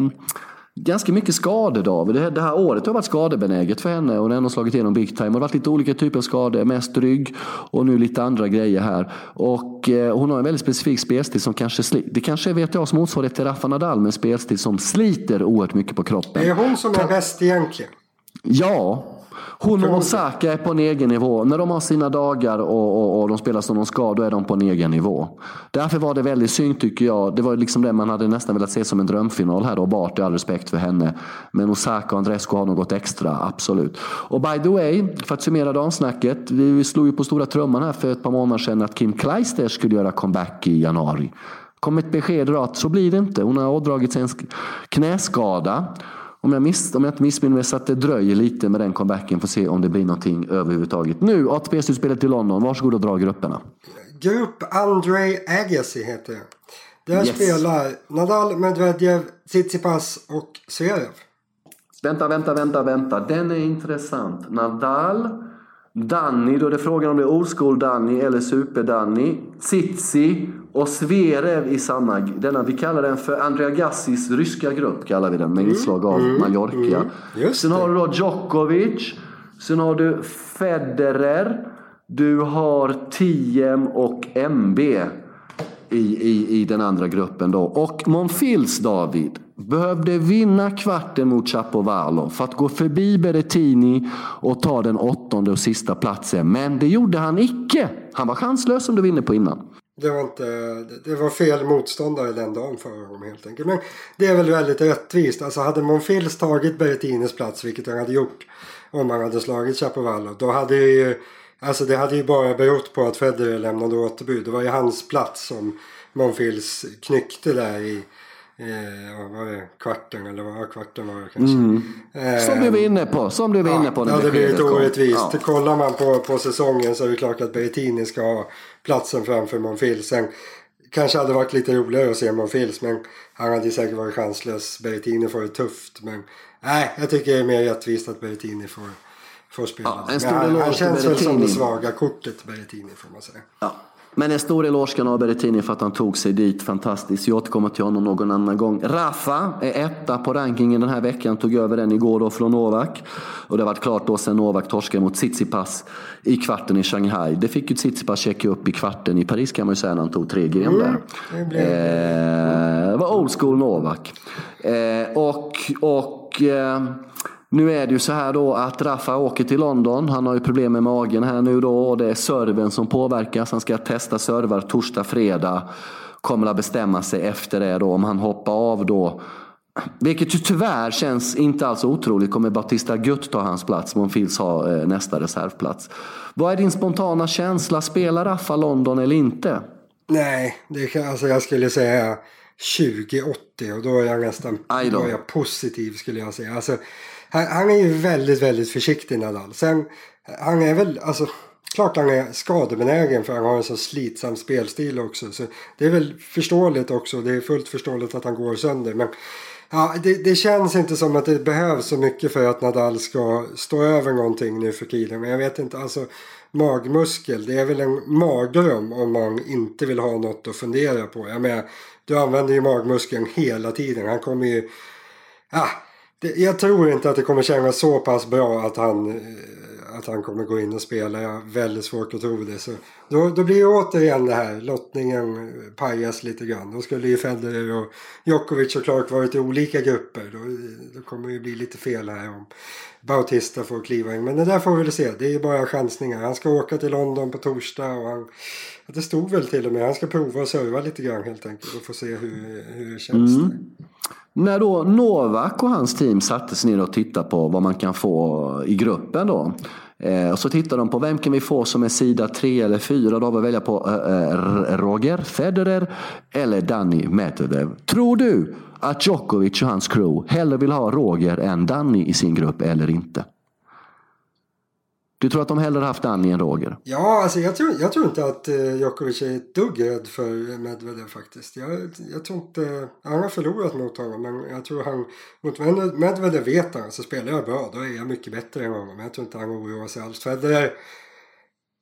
ganska mycket skador David. Det här, det här året har varit skadebenäget för henne och hon har ändå slagit igenom big time. Det har varit lite olika typer av skador, mest rygg och nu lite andra grejer här. Och eh, hon har en väldigt specifik spelstil som kanske sliter. Det kanske är VTAs motsvarighet till Rafa Nadal med en spelstil som sliter oerhört mycket på kroppen. Det är hon som är bäst egentligen. Ja, hon och Osaka är på en egen nivå. När de har sina dagar och, och, och, de spelar som de ska, då är de på en egen nivå. Därför var det väldigt synd tycker jag. Det var liksom det man hade nästan velat se som en drömfinal här. Och Bart, all respekt för henne. Men Osaka och Andrescu har något extra, absolut. Och by the way, för att summera damsnacket. Vi slog ju på stora trumman här för ett par månader sedan att Kim Kleister skulle göra comeback i januari. kom ett besked då att så blir det inte. Hon har ådragit sig en knäskada. Om jag, miss, om jag inte missminner mig så att det dröjer lite med den comebacken. Får se om det blir någonting överhuvudtaget. Nu, ATP-slutspelet i London. Varsågod och dra grupperna. Grupp Andrei Agassi heter det. Där yes. spelar Nadal, Medvedev, Tsitsipas och Zverev. Vänta, vänta, vänta, vänta. Den är intressant. Nadal, Danny, då är det frågan om det är old school Danny eller super Danny. Tsitsi och Zverev i samma, denna, vi kallar den för Andrea Gassis ryska grupp, kallar vi den med inslag av mm, Mallorca. Mm, sen har du då Djokovic, sen har du Federer, du har Tiem och MB i, i, i den andra gruppen då. Och Monfils David behövde vinna kvarten mot Chapovalov för att gå förbi Berrettini och ta den åttonde och sista platsen. Men det gjorde han icke. Han var chanslös som du var inne på innan. Det var, inte, det var fel motståndare den dagen för honom helt enkelt. Men det är väl väldigt rättvist. Alltså hade Monfils tagit Berrettinis plats, vilket han hade gjort om han hade slagit Chapovalov, då hade ju Alltså det hade ju bara berott på att Federer lämnade återbud. Det var ju hans plats som Monfils knyckte där i eh, var det kvarten eller vad kvarten var det kanske. Mm. Eh, som du var inne på. Som du var ja, inne på. Det blir lite orättvist. Ja. Kollar man på, på säsongen så är det klart att Berrettini ska ha platsen framför Monfils. Sen kanske hade varit lite roligare att se Monfils men han hade säkert varit chanslös. Berrettini får det tufft men nej, jag tycker det är mer rättvist att Berrettini får får spela. Ja, han, han känns väl som det svaga kortet Berrettini får man säga. Ja. Men en stor eloge ska av Berrettini för att han tog sig dit. Fantastiskt. Jag återkommer till honom någon annan gång. Rafa är etta på rankingen den här veckan. Tog över den igår då från Novak. Och det har varit klart då sen Novak torskade mot Tsitsipas i kvarten i Shanghai. Det fick ju Tsitsipas checka upp i kvarten i Paris kan man ju säga när han tog tre gem där. Mm, det, eh, var old school Novak. Eh, och och eh, nu är det ju så här då att Rafa åker till London. Han har ju problem med magen här nu då och det är serven som påverkas. Han ska testa servar torsdag, fredag. Kommer att bestämma sig efter det då om han hoppar av då. Vilket ju tyvärr känns inte alls otroligt. Kommer Bautista Gutt ta hans plats? Monfils har eh, nästa reservplats. Vad är din spontana känsla? Spelar Rafa London eller inte? Nej, det kan, alltså jag skulle säga 2080 och då är jag nästan då är jag positiv skulle jag säga. Alltså, han, han, är ju väldigt, väldigt försiktig Nadal. Sen, han är väl, alltså klart han är skadebenägen för han har en så slitsam spelstil också. Så det är väl förståeligt också. Det är fullt förståeligt att han går sönder. Men ja, det, det känns inte som att det behövs så mycket för att Nadal ska stå över någonting nu för tiden. Men jag vet inte, alltså magmuskel, det är väl en magdröm om man inte vill ha något att fundera på. Jag menar, du använder ju magmuskeln hela tiden. Han kommer ju... Ah, det, jag tror inte att det kommer kännas så pass bra att han, eh, att han kommer gå in och spela. Jag har väldigt svårt att tro det. Så då, då blir det återigen det här, lottningen pajas lite grann. Då skulle ju Federer och Djokovic såklart varit i olika grupper. Då, då kommer det ju bli lite fel här om Bautista får kliva in. Men det där får vi väl se. Det är ju bara chansningar. Han ska åka till London på torsdag och han, det stod väl till och med. Han ska prova och serva lite grann helt enkelt och få se hur, hur det känns. Mm. När då Novak och hans team satte sig ner och tittade på vad man kan få i gruppen då. Eh, och så tittar de på vem kan vi få som är sida 3 eller 4. Då har vi att välja på eh, eh, Roger Federer eller Danny Medvedev. Tror du att Djokovic och hans crew hellre vill ha Roger än Danny i sin grupp eller inte? Du tror att de hellre haft Danny än Roger? Ja, alltså jag tror, jag tror inte att eh, Djokovic är ett dugg rädd för Medvedev faktiskt. Jag, jag tror inte... Han har förlorat mot honom men jag tror han... Mot Medvedev vet han, så spelar jag bra då är jag mycket bättre än honom. Jag tror inte han oroar sig alls. Federer,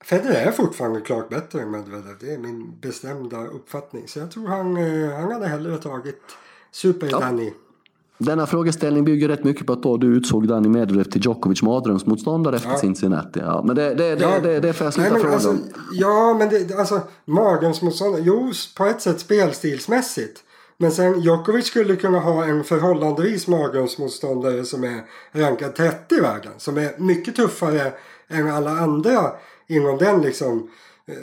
Federer är fortfarande klart bättre än Medvedev. Det är min bestämda uppfattning. Så jag tror han, eh, han hade hellre tagit Super-Danny. Denna frågeställning bygger rätt mycket på att då du utsåg Dani Medvedev till Djokovic mardrömsmotståndare efter ja. Cincinnati. Ja, men det, det, det, det, det får jag sluta fråga alltså, Ja, men det, alltså mardrömsmotståndare. Jo, på ett sätt spelstilsmässigt. Men sen Djokovic skulle kunna ha en förhållandevis mardrömsmotståndare som är rankad 30 i världen. Som är mycket tuffare än alla andra inom den liksom eh,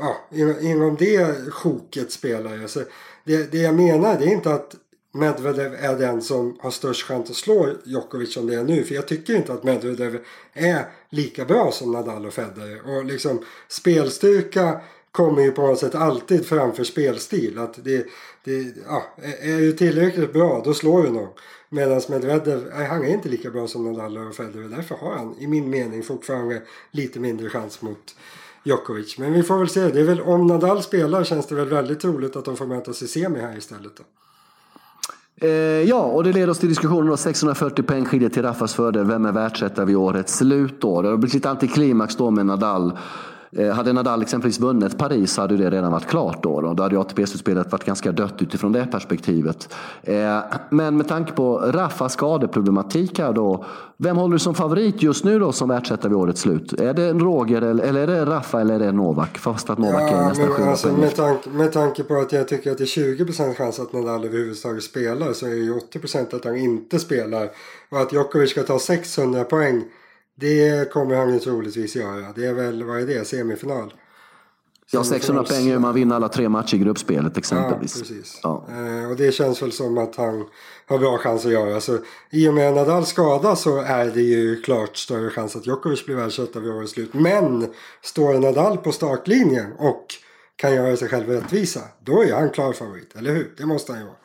ja, inom det sjoket spelare. Så det, det jag menar det är inte att Medvedev är den som har störst chans att slå Djokovic som det är nu. För jag tycker inte att Medvedev är lika bra som Nadal och Federer. Och liksom spelstyrka kommer ju på något sätt alltid framför spelstil. Att det, det, ja, är du tillräckligt bra då slår du någon. Medan Medvedev, han är inte lika bra som Nadal och Federer. Därför har han i min mening fortfarande lite mindre chans mot Djokovic. Men vi får väl se. Det är väl, om Nadal spelar känns det väl väldigt troligt att de får mötas i semi här istället. Då. Eh, ja, och det leder oss till diskussionen om 640 poäng skiljer till Raffas fördel. Vem är världsetta vid årets slut då? Det har blivit lite antiklimax då med Nadal hade Nadal exempelvis vunnit Paris så hade det redan varit klart då. Då, då hade ATP-slutspelet varit ganska dött utifrån det perspektivet. Eh, men med tanke på Raffas skadeproblematik här då. Vem håller du som favorit just nu då som världsetta vid årets slut? Är det Roger eller är det Raffa eller är det Novak? Fast att Novak ja, är nästan men, alltså, med, tanke, med tanke på att jag tycker att det är 20% chans att Nadal överhuvudtaget spelar så är det ju 80% att han inte spelar. Och att Djokovic ska ta 600 poäng det kommer han ju troligtvis göra. Det är väl, vad är det, semifinal? Ja, 600 poäng är man vinner alla tre matcher i gruppspelet exempelvis. Ja, precis. Ja. Eh, och det känns väl som att han har bra chans att göra. Så I och med Nadal skada så är det ju klart större chans att Djokovic blir världsetta vid årets slut. Men står Nadal på startlinjen och kan göra sig själv rättvisa, då är han klar favorit, eller hur? Det måste han ju vara.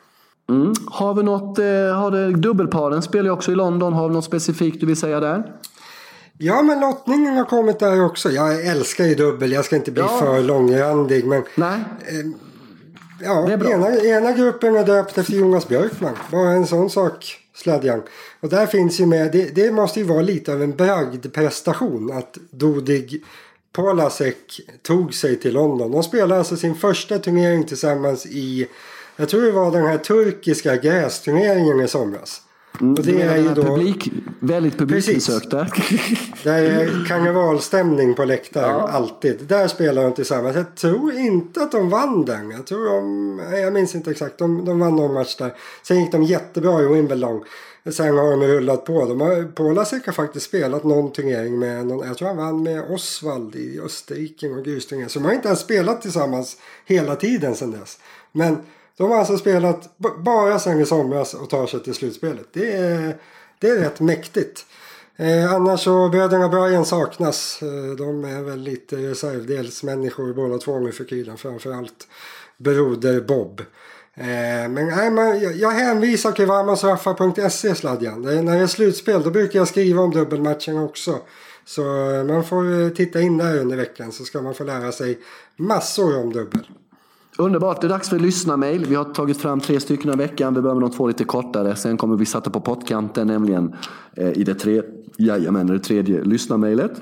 Mm. Har vi något, eh, har det, dubbelparen spelar ju också i London, har vi något specifikt du vill säga där? Ja, men lottningen har kommit där också. Jag älskar ju dubbel. Jag ska inte bli ja. för långrandig. Men, Nej. Eh, ja, ena, ena gruppen är döpt efter Jonas Björkman. Bara en sån sak, Sladjan. Och där finns ju med, det, det måste ju vara lite av en bragdprestation att Dodig Polasek tog sig till London. De spelade alltså sin första turnering tillsammans i, jag tror det var den här turkiska grästurneringen i somras. Mm, och det är ju då... Publik, väldigt publikbesökta. Det är karnevalstämning på läktaren, ja. alltid. Där spelar de tillsammans. Jag tror inte att de vann den. Jag tror de, jag minns inte exakt, de, de vann någon match där. Sen gick de jättebra i Wimbledon. Sen har de rullat på. De har, Polasek har faktiskt spelat någon turnering med någon, jag tror han vann med Osvald i Österrike och grusturnering. Så de har inte ens spelat tillsammans hela tiden sedan dess. Men de har alltså spelat bara sen i somras och tar sig till slutspelet. Det är, det är rätt mäktigt. Eh, annars så bröderna Brian saknas. Eh, de är väl lite reservdelsmänniskor båda två nu för tiden. Framförallt broder Bob. Eh, men nej, man, jag, jag hänvisar till varmasraffa.se sladjan. Det, när det är slutspel då brukar jag skriva om dubbelmatchen också. Så eh, man får eh, titta in där under veckan så ska man få lära sig massor om dubbel. Underbart, det är dags för lyssnarmail. Vi har tagit fram tre stycken i veckan. Vi börjar med de två lite kortare. Sen kommer vi sätta på pottkanten, nämligen eh, i det, tre, jajamän, det tredje lyssnarmailet.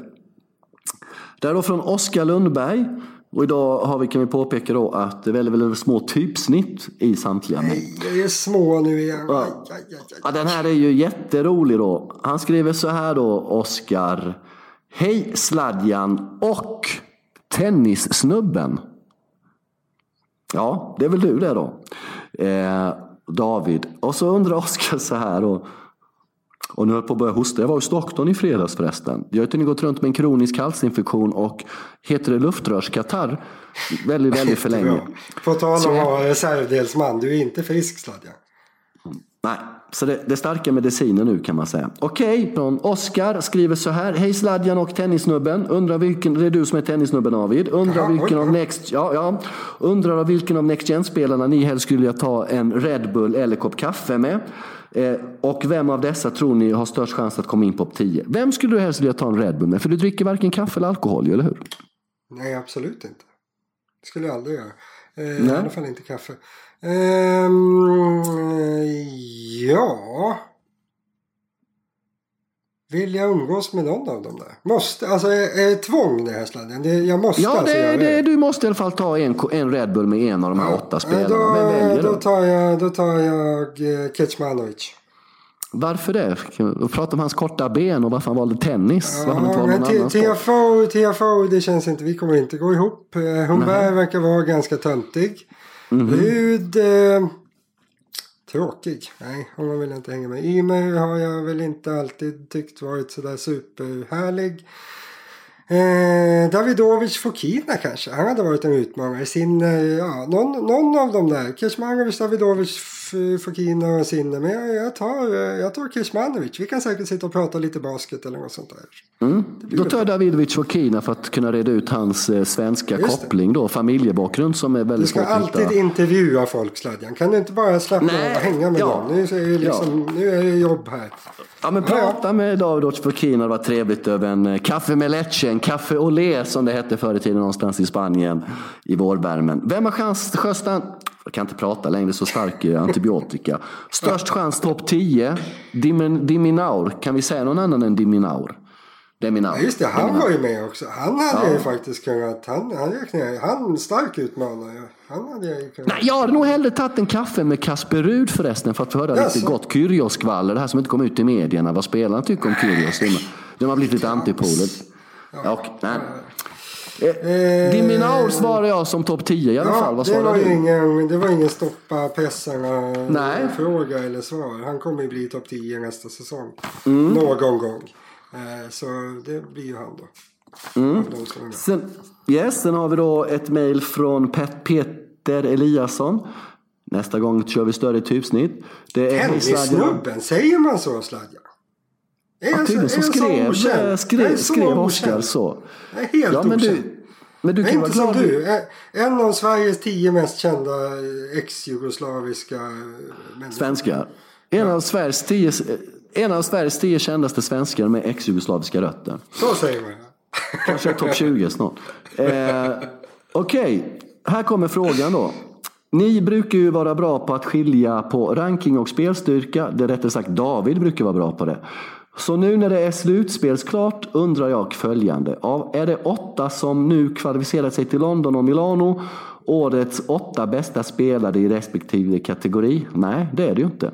Det är då från Oskar Lundberg. Och idag har vi, kan vi påpeka då att det är väldigt, väldigt små typsnitt i samtliga mejl. Nej, det är små nu igen. Ja. ja, den här är ju jätterolig då. Han skriver så här då, Oskar. Hej Sladjan och Tennissnubben. Ja, det är väl du det då. Eh, David. Och så undrar Oskar så här. Och, och nu höll på att börja hosta. Jag var i Stockholm i fredags förresten. Jag har tydligen gått runt med en kronisk halsinfektion och heter det luftrörskatarr väldigt, väldigt för länge. På tal om att vara reservdelsman, du är inte frisk Sladja. Nej, så det, det starka mediciner nu kan man säga. Okej, okay, Oskar skriver så här. Hej Sladjan och tennissnubben. Undrar vilken, det är du som är tennissnubben David. Undrar vilken av Next, ja, ja. Undrar av vilken av Next Gen-spelarna ni helst skulle vilja ta en Red Bull eller kopp kaffe med. Eh, och vem av dessa tror ni har störst chans att komma in på 10? Vem skulle du helst vilja ta en Red Bull med? För du dricker varken kaffe eller alkohol, eller hur? Nej, absolut inte. Det skulle jag aldrig göra. Eh, I alla fall inte kaffe. Um, ja. Vill jag umgås med någon av dem där? Måste, alltså är, det tvång det här sladden? Det, jag måste ja, alltså det, det, du måste i alla fall ta en, en Red Bull med en av de här ja, åtta spelarna. Då, Vem väljer då? Tar jag, då tar jag uh, Kecmanovic. Varför det? Prata om hans korta ben och varför han valde tennis. Varför han inte Ja, valde. TFO, TFO, det känns inte, vi kommer inte gå ihop. Eh, Humberg verkar vara ganska töntig. Mm-hmm. Mm. Rud, eh, tråkig. Nej, honom vill jag inte hänga med. Ymer har jag väl inte alltid tyckt varit sådär superhärlig. Eh, Davidovic Fokina kanske. Han hade varit en utmanare. Sinner, eh, ja, någon, någon av dem där. Kecmanovic, Davidovic, Fokina och Sinner. Men jag, jag tar, eh, jag tar Kecmanovic. Vi kan säkert sitta och prata lite basket eller något sånt där. Mm. Då tar jag Davidovic Fokina för att kunna reda ut hans eh, svenska Just koppling då. Familjebakgrund som är Du väldigt ska svårt att hitta. alltid intervjua folk Sladjan. Kan du inte bara slappna av och hänga med ja. dem? Nu är, liksom, nu är det jobb här. Ja, men prata med Davidovic Fokina. Det var trevligt över en eh, kaffe med leche, en kaffe olé som det hette förr i tiden någonstans i Spanien i vårvärmen. Vem har chans, Sjöstrand? Jag kan inte prata längre, så stark är antibiotika. Störst chans topp 10. Dimin, Diminaur. Kan vi säga någon annan än Diminaur? Deminaur. Ja, just det, han Diminaur. var ju med också. Han hade Ja. ju faktiskt kunnat... Han, han räknar jag- Han stark utmanare. Han hade ju kunnat... Nej, jag hade nog hellre tagit en kaffe med Kasper Rud förresten för att få höra Jaså? lite gott Kyrgios-skvaller. Det här som inte kom ut i medierna. Vad spelarna tycker om Kyrgios. De, de har blivit lite antipoler. Ja, och, nej. Eh, Diminaur svarar jag som topp 10 i alla fall. Ja, Vad det var, du? ingen, det var ingen stoppa pressarna-fråga eller svar. Han kommer ju bli topp 10 nästa säsong. Mm. Någon gång. Eh, Så det blir ju han då. Mm. Sen, yes, sen har vi då ett mejl från Pet Peter Eliasson. Nästa gång kör vi större typsnitt. Tennissnubben, säger man så Sladja? Ja, tydligen så skrev, eh, skrev, så skrev okänd. Oskar så. Jag är helt Ja, men okänd. du, men du kan inte som du. En av Sveriges tio mest kända eh, ex-jugoslaviska eh, människor. Svenskar. En av Sveriges tio, en av Sveriges tio kändaste svenskar med ex-jugoslaviska rötter. Så säger man. Kanske topp 20 snart. Eh, Okej, här kommer frågan då. Ni brukar ju vara bra på att skilja på ranking och spelstyrka. Det är rättare sagt David brukar vara bra på det. Så nu när det är slutspelsklart undrar jag följande. Av, är det åtta som nu kvalificerat sig till London och Milano årets åtta bästa spelare i respektive kategori? Nej, det är det ju inte.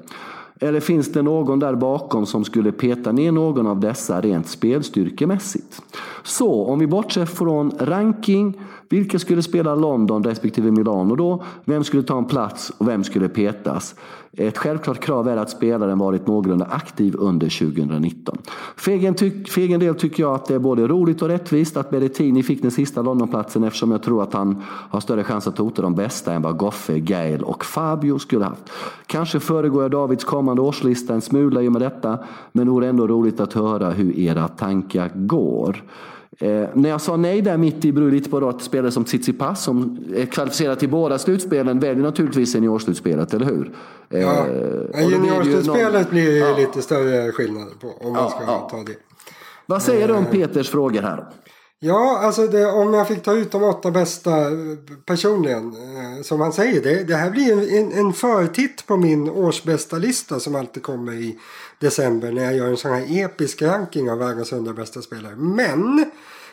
Eller finns det någon där bakom som skulle peta ner någon av dessa rent spelstyrkemässigt? Så om vi bortser från ranking, vilka skulle spela London respektive Milano då? Vem skulle ta en plats och vem skulle petas? Ett självklart krav är att spelaren varit någorlunda aktiv under 2019. För egen, tyck, för egen del tycker jag att det är både roligt och rättvist att Berrettini fick den sista Londonplatsen eftersom jag tror att han har större chans att hota de bästa än vad Goffe, Gael och Fabio skulle haft. Kanske föregår jag Davids kommande årslista en smula i och med detta, men det vore ändå roligt att höra hur era tankar går. Eh, när jag sa nej där mitt i beror lite på att spelare som Tsitsipas som är kvalificerad till båda slutspelen väljer naturligtvis seniorslutspelet, eller hur? Eh, Ja. Juniorslutspelet någon- blir ju Ja. lite större skillnader på om man Ja, ska ja. ta det. Vad säger du Eh. om Peters frågor här? Ja, alltså det, om jag fick ta ut de åtta bästa eh, personligen, eh, som han säger, det, det här blir en, en, en förtitt på min årsbästa lista som alltid kommer i december när jag gör en sån här episk ranking av världens hundra bästa spelare. Men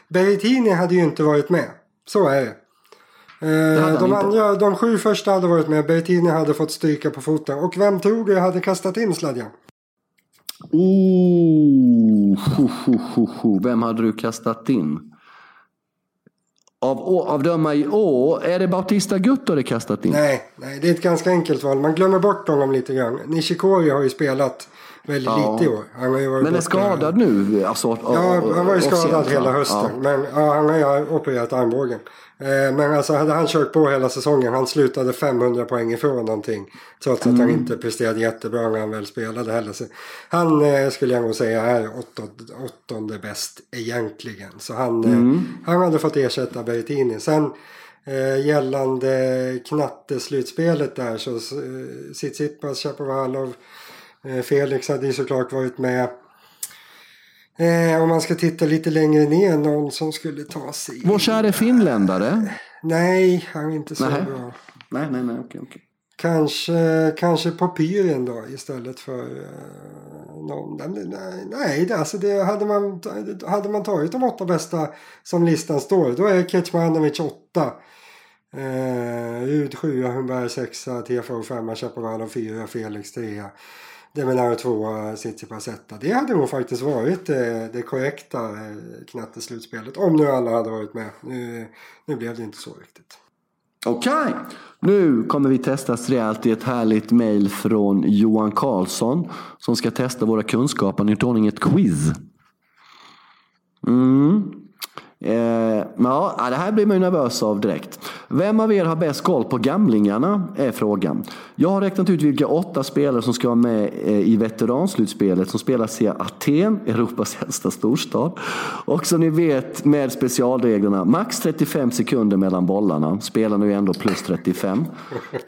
Berrettini hade ju inte varit med. Så är det. Eh, de, inte. andra, de sju första hade varit med. Berrettini hade fått stryka på foten. Och vem tror du hade kastat in sladjan? Oh, ho, ho, ho, ho. Vem hade du kastat in? Av, av döma i år, är det Bautista Gutt du hade kastat in? Nej, nej, det är ett ganska enkelt val. Man glömmer bort honom lite grann. Nishikori har ju spelat väldigt Ja. lite i år. Han har ju varit Men är skadad nu? Alltså, Ja, han var ju skadad hela hösten. Ja. Men ja, han har ju opererat armbågen. Eh, Men alltså hade han kört på hela säsongen. Han slutade 500 poäng ifrån någonting. Trots att Mm. han inte presterade jättebra när han väl spelade heller. Så han eh, skulle jag nog säga är åttonde, åttonde bäst egentligen. Så han, Mm. eh, han hade fått ersätta Berrettini. Sen eh, gällande knatteslutspelet där så eh, Tsitsipas, Chapovalov, eh, Felix hade ju såklart varit med. Eh, om man ska titta lite längre ner, någon som skulle ta sig... Vår käre finländare? Nej, han är inte så Nej. bra. Nej, nej, nej, okej, okej. Kanske, kanske på Pyren då istället för uh, någon. Nej, nej, alltså det, hade, man, hade man tagit de åtta bästa som listan står då är Kecmanovic åtta. Uh, Rud sjua, Humberg sexa, TFO femma, Chapovalov fyra, Felix trea. Deminaro tvåa, Tsitsipas etta. Det hade nog faktiskt varit det, det korrekta eh, knatteslutspelet. Om nu alla hade varit med. Nu, nu blev det inte så riktigt. Okej, okay. nu kommer vi testas rejält i ett härligt mail från Johan Karlsson som ska testa våra kunskaper. Nytt ordning ett quiz. Mm. Eh, ja, det här blir man ju nervös av direkt. Vem av er har bäst koll på gamlingarna? Är frågan. Jag har räknat ut vilka åtta spelare som ska vara med eh, i veteranslutspelet som spelas i Aten, Europas äldsta storstad. Och som ni vet med specialreglerna, max 35 sekunder mellan bollarna. Spelarna är ju ändå plus 35.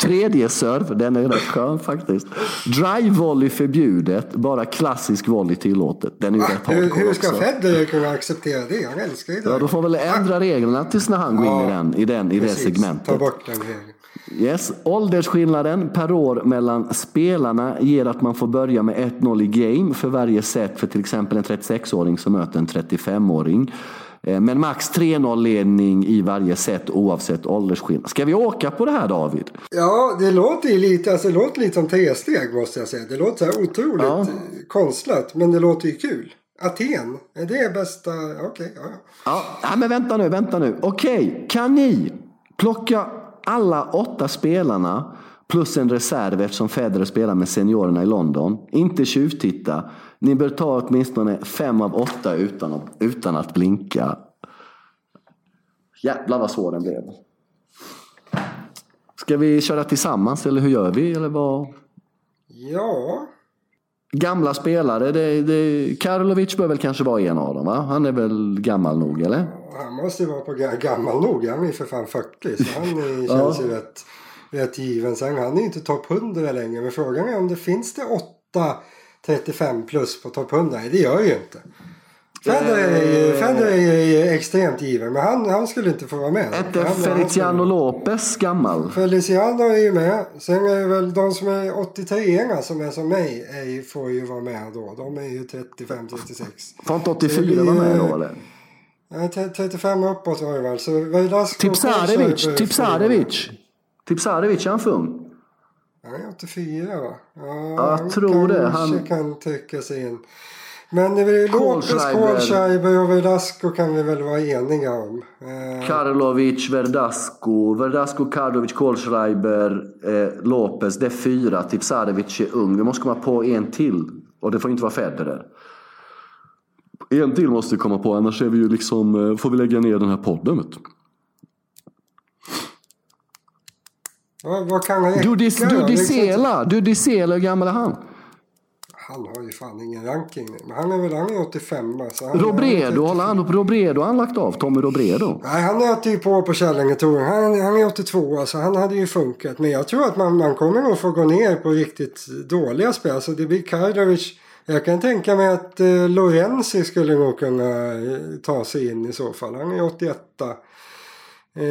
Tredje serve, den är rätt skön faktiskt. Drive volley förbjudet, bara klassisk volley tillåtet. Den är ju rätt hardcore Hur, ska. Federer kunna acceptera det? Han älskar ju det. Ja, då får väl ändra reglerna tills när han går in i den, i den, i det. Segmentet. Ta bort den regeln. Yes. Åldersskillnaden per år mellan spelarna ger att man får börja med 1-0 i game för varje set för till exempel en 36-åring som möter en 35-åring. Eh, Men max 3-0 ledning i varje set oavsett åldersskillnad. Ska vi åka på det här David? Ja, det låter lite, alltså, det låter lite som tresteg måste jag säga. Det låter så här otroligt Ja. eh, konstlat, men det låter ju kul. Aten, är det bästa? Okej, ja, ja. Ja, nej, men vänta nu, vänta nu. Okej, kan ni plocka alla åtta spelarna plus en reserv eftersom Federer spelar med seniorerna i London. Inte tjuvtitta. Ni bör ta åtminstone fem av åtta utan att, utan att blinka. Jävlar vad svår den blev. Ska vi köra tillsammans eller hur gör vi? Eller vad? Ja, Gamla spelare, det, det, Karlovic bör väl kanske vara en av dem va? Han är väl gammal nog eller? han måste ju vara på ga- gammal nog. Han är för fan 40 så han är, känns ju rätt, rätt given. Sen han är ju inte topp 100 längre. Men frågan är om det finns det 8 35 plus på topp 100? Nej, det gör ju inte. Federer är, ju- Federer är ju extremt given men han, han skulle inte få vara med. Skulle- Feliciano Lopez gammal? Feliciano är ju med. Sen är det väl de som är 83 som är som mig är, får ju vara med då. De är ju 35-36. Får inte 84 vara med då eller? Ja, t- 35 uppåt var det väl. Så Verdasco Tipsarevic, Korsar- Tipsarevic. Tipsarevic, är han för ung? Han är 84 va? Ja, jag han tror kanske det. Han- kan täcka sig in. Men det är väl Lopez, Kohlschreiber. Och Verdasco kan vi väl vara eniga om. Eh, Karlovic, Verdasco, Verdasco, Karlovic, Kohlschreiber, eh, Lopez. Det är fyra. Tipsarevic är ung. Vi måste komma på en till. Och det får inte vara Federer. En till måste vi komma på, annars är vi ju liksom, eh, får vi lägga ner den här podden. vet du. vad, vad kan han räcka liksom- Dudisela, Dudisela, hur gammal är han? Han har ju fan ingen ranking nu. Men han är väl han är 85 så han, Robredo, håller han Robredo har han lagt av? Tommy Robredo? Nej, han nöter ju på på Kärlängetouren. Han, han är 82 så han hade ju funkat. Men jag tror att man, man kommer nog få gå ner på riktigt dåliga spel. Så det blir Kardovic. Jag kan tänka mig att eh, Lorenzi skulle nog kunna eh, ta sig in i så fall. Han är 81. Eh,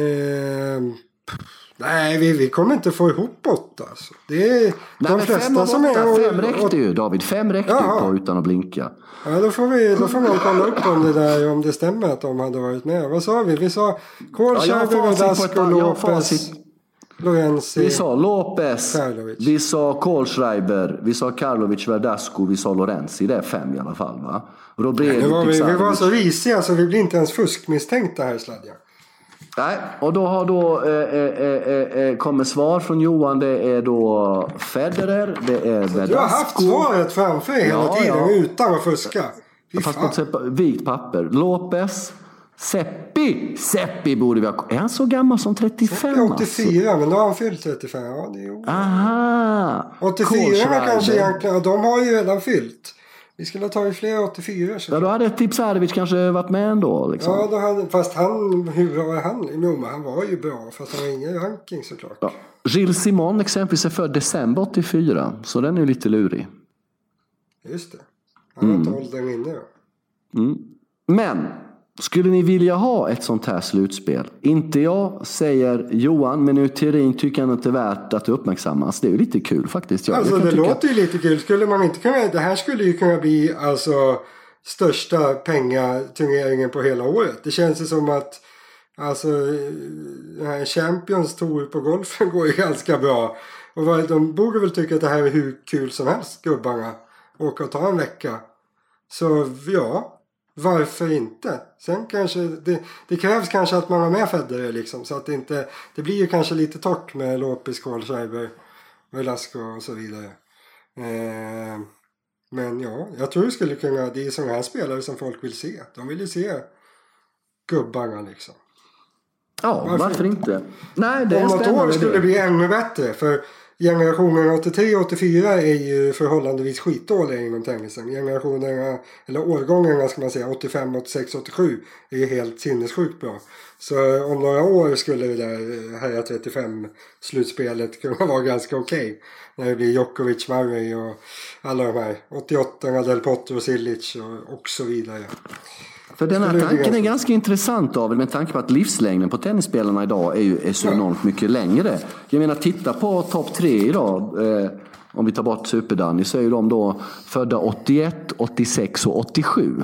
nej, vi, vi kommer inte få ihop åtta. Alltså. Det är Nej, de flesta fem som åtta, är... fem räckte ju David. Fem räckte ju på utan att blinka. Ja, då får, vi, då får man kolla upp om det där, om det stämmer att de hade varit med. Vad sa vi? Vi sa Ja, på ett- Verdasco, Lopez. Lorenzi. Vi sa Lopez, Karlovic. vi sa Kohlschreiber, vi sa Karlovic, Verdasco, vi sa Lorenzi. Det är fem i alla fall va? Robredo, Nu var vi, vi var så risiga så vi blir inte ens fuskmisstänkta här Sladja. Nej, och då har då eh, eh, eh, eh, kommer svar från Johan. Det är då Federer, det är Verdasco. Du har haft svaret framför dig hela Ja, tiden ja. utan att fuska. Fy Fast på ett vikt papper. Lopez, Seppi. Seppi borde vi ha... Är han så gammal som 35 Jag är alltså? 84 men då har han fyllt 35. Ja, det är. Aha! 84 Kohlschreiber. kanske egentligen. De har ju redan fyllt. Vi skulle ha tagit fler 84 så. Ja, då hade Tipsarevic kanske varit med ändå. Liksom. Ja, då hade, fast han, hur var han? Jo, men han var ju bra fast han har ingen ranking såklart. Ja. Gilles Simon exempelvis är född december 84, så den är ju lite lurig. Just det. Han Mm. har inte åldern inne då. Men, skulle ni vilja ha ett sånt här slutspel? Inte jag, säger Johan, men ur teorin tycker han att det är värt att uppmärksammas. Det är ju lite kul faktiskt. Jag, Alltså det tycka- låter ju lite kul. Skulle man inte kunna, det här skulle ju kunna bli alltså största pengaturneringen på hela året. Det känns ju som att Alltså Champions Tour på golfen går ju ganska bra. Och de borde väl tycka att det här är hur kul som helst gubbarna. Åka och ta en vecka. Så ja, varför inte? Sen kanske det, det krävs kanske att man har med Federer liksom. Så att det inte, det blir ju kanske lite torrt med Lopez, Kohlschreiber, Velasco och så vidare. Eh, men ja, jag tror det skulle kunna, det är sådana här spelare som folk vill se. De vill ju se gubbarna liksom. Ja, varför, varför inte? Nej, det Om något år skulle det bli ännu bättre. För generationen 83 84 är ju förhållandevis skitdåliga inom tennisen. Generationerna, eller årgångarna ska man säga, 85, 86, 87 är ju helt sinnessjukt bra. Så om några år skulle det där Herra 35 slutspelet kunna vara ganska okej. Okay. När det blir Djokovic, Murray och alla de här. 88 Del Potro, Silic och, och så vidare. För den här tanken är ganska intressant David med tanke på att livslängden på tennisspelarna idag är, ju, är så enormt mycket längre. Jag menar titta på topp tre idag. Eh, om vi tar bort Superdanny så är ju de då födda 81, 86 och 87.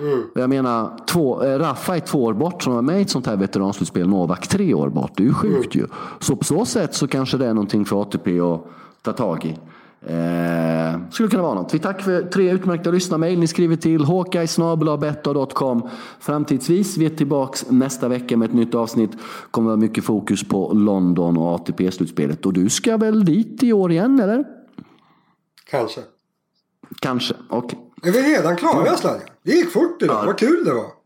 Mm. Jag menar, två, eh, Raffa är två år bort som var med i ett sånt här veteranslutspel. Novak tre år bort. Det är ju sjukt mm. ju. Så på så sätt så kanske det är någonting för ATP att ta tag i. Eh, skulle kunna vara något. Vi tackar för tre utmärkta lyssnarmail. Ni skriver till hawkeye.com Framtidsvis, vi är tillbaka nästa vecka med ett nytt avsnitt. kommer vara mycket fokus på London och ATP-slutspelet. Och du ska väl dit i år igen, eller? Kanske. Kanske, okej. Okay. Är vi redan klara, Sladja? Det gick fort idag. Ja. Vad kul det var.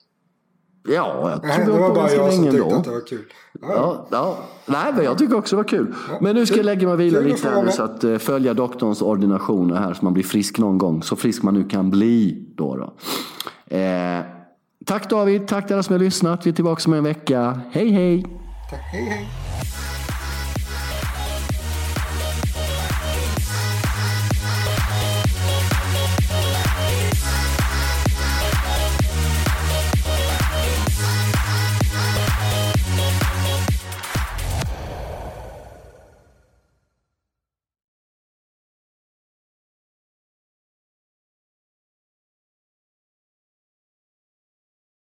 Ja, jag tror Nej, det var bara jag som tyckte då. att det var kul. Ja. Ja, ja. Nej, men jag tycker också det var kul. Ja. Men nu ska jag lägga mig och vila lite här nu så att uh, följa doktorns ordinationer här så man blir frisk någon gång. Så frisk man nu kan bli då. då. Eh, tack David, tack till alla som har lyssnat. Vi är tillbaka om en vecka. Hej hej! Tack, hej hej!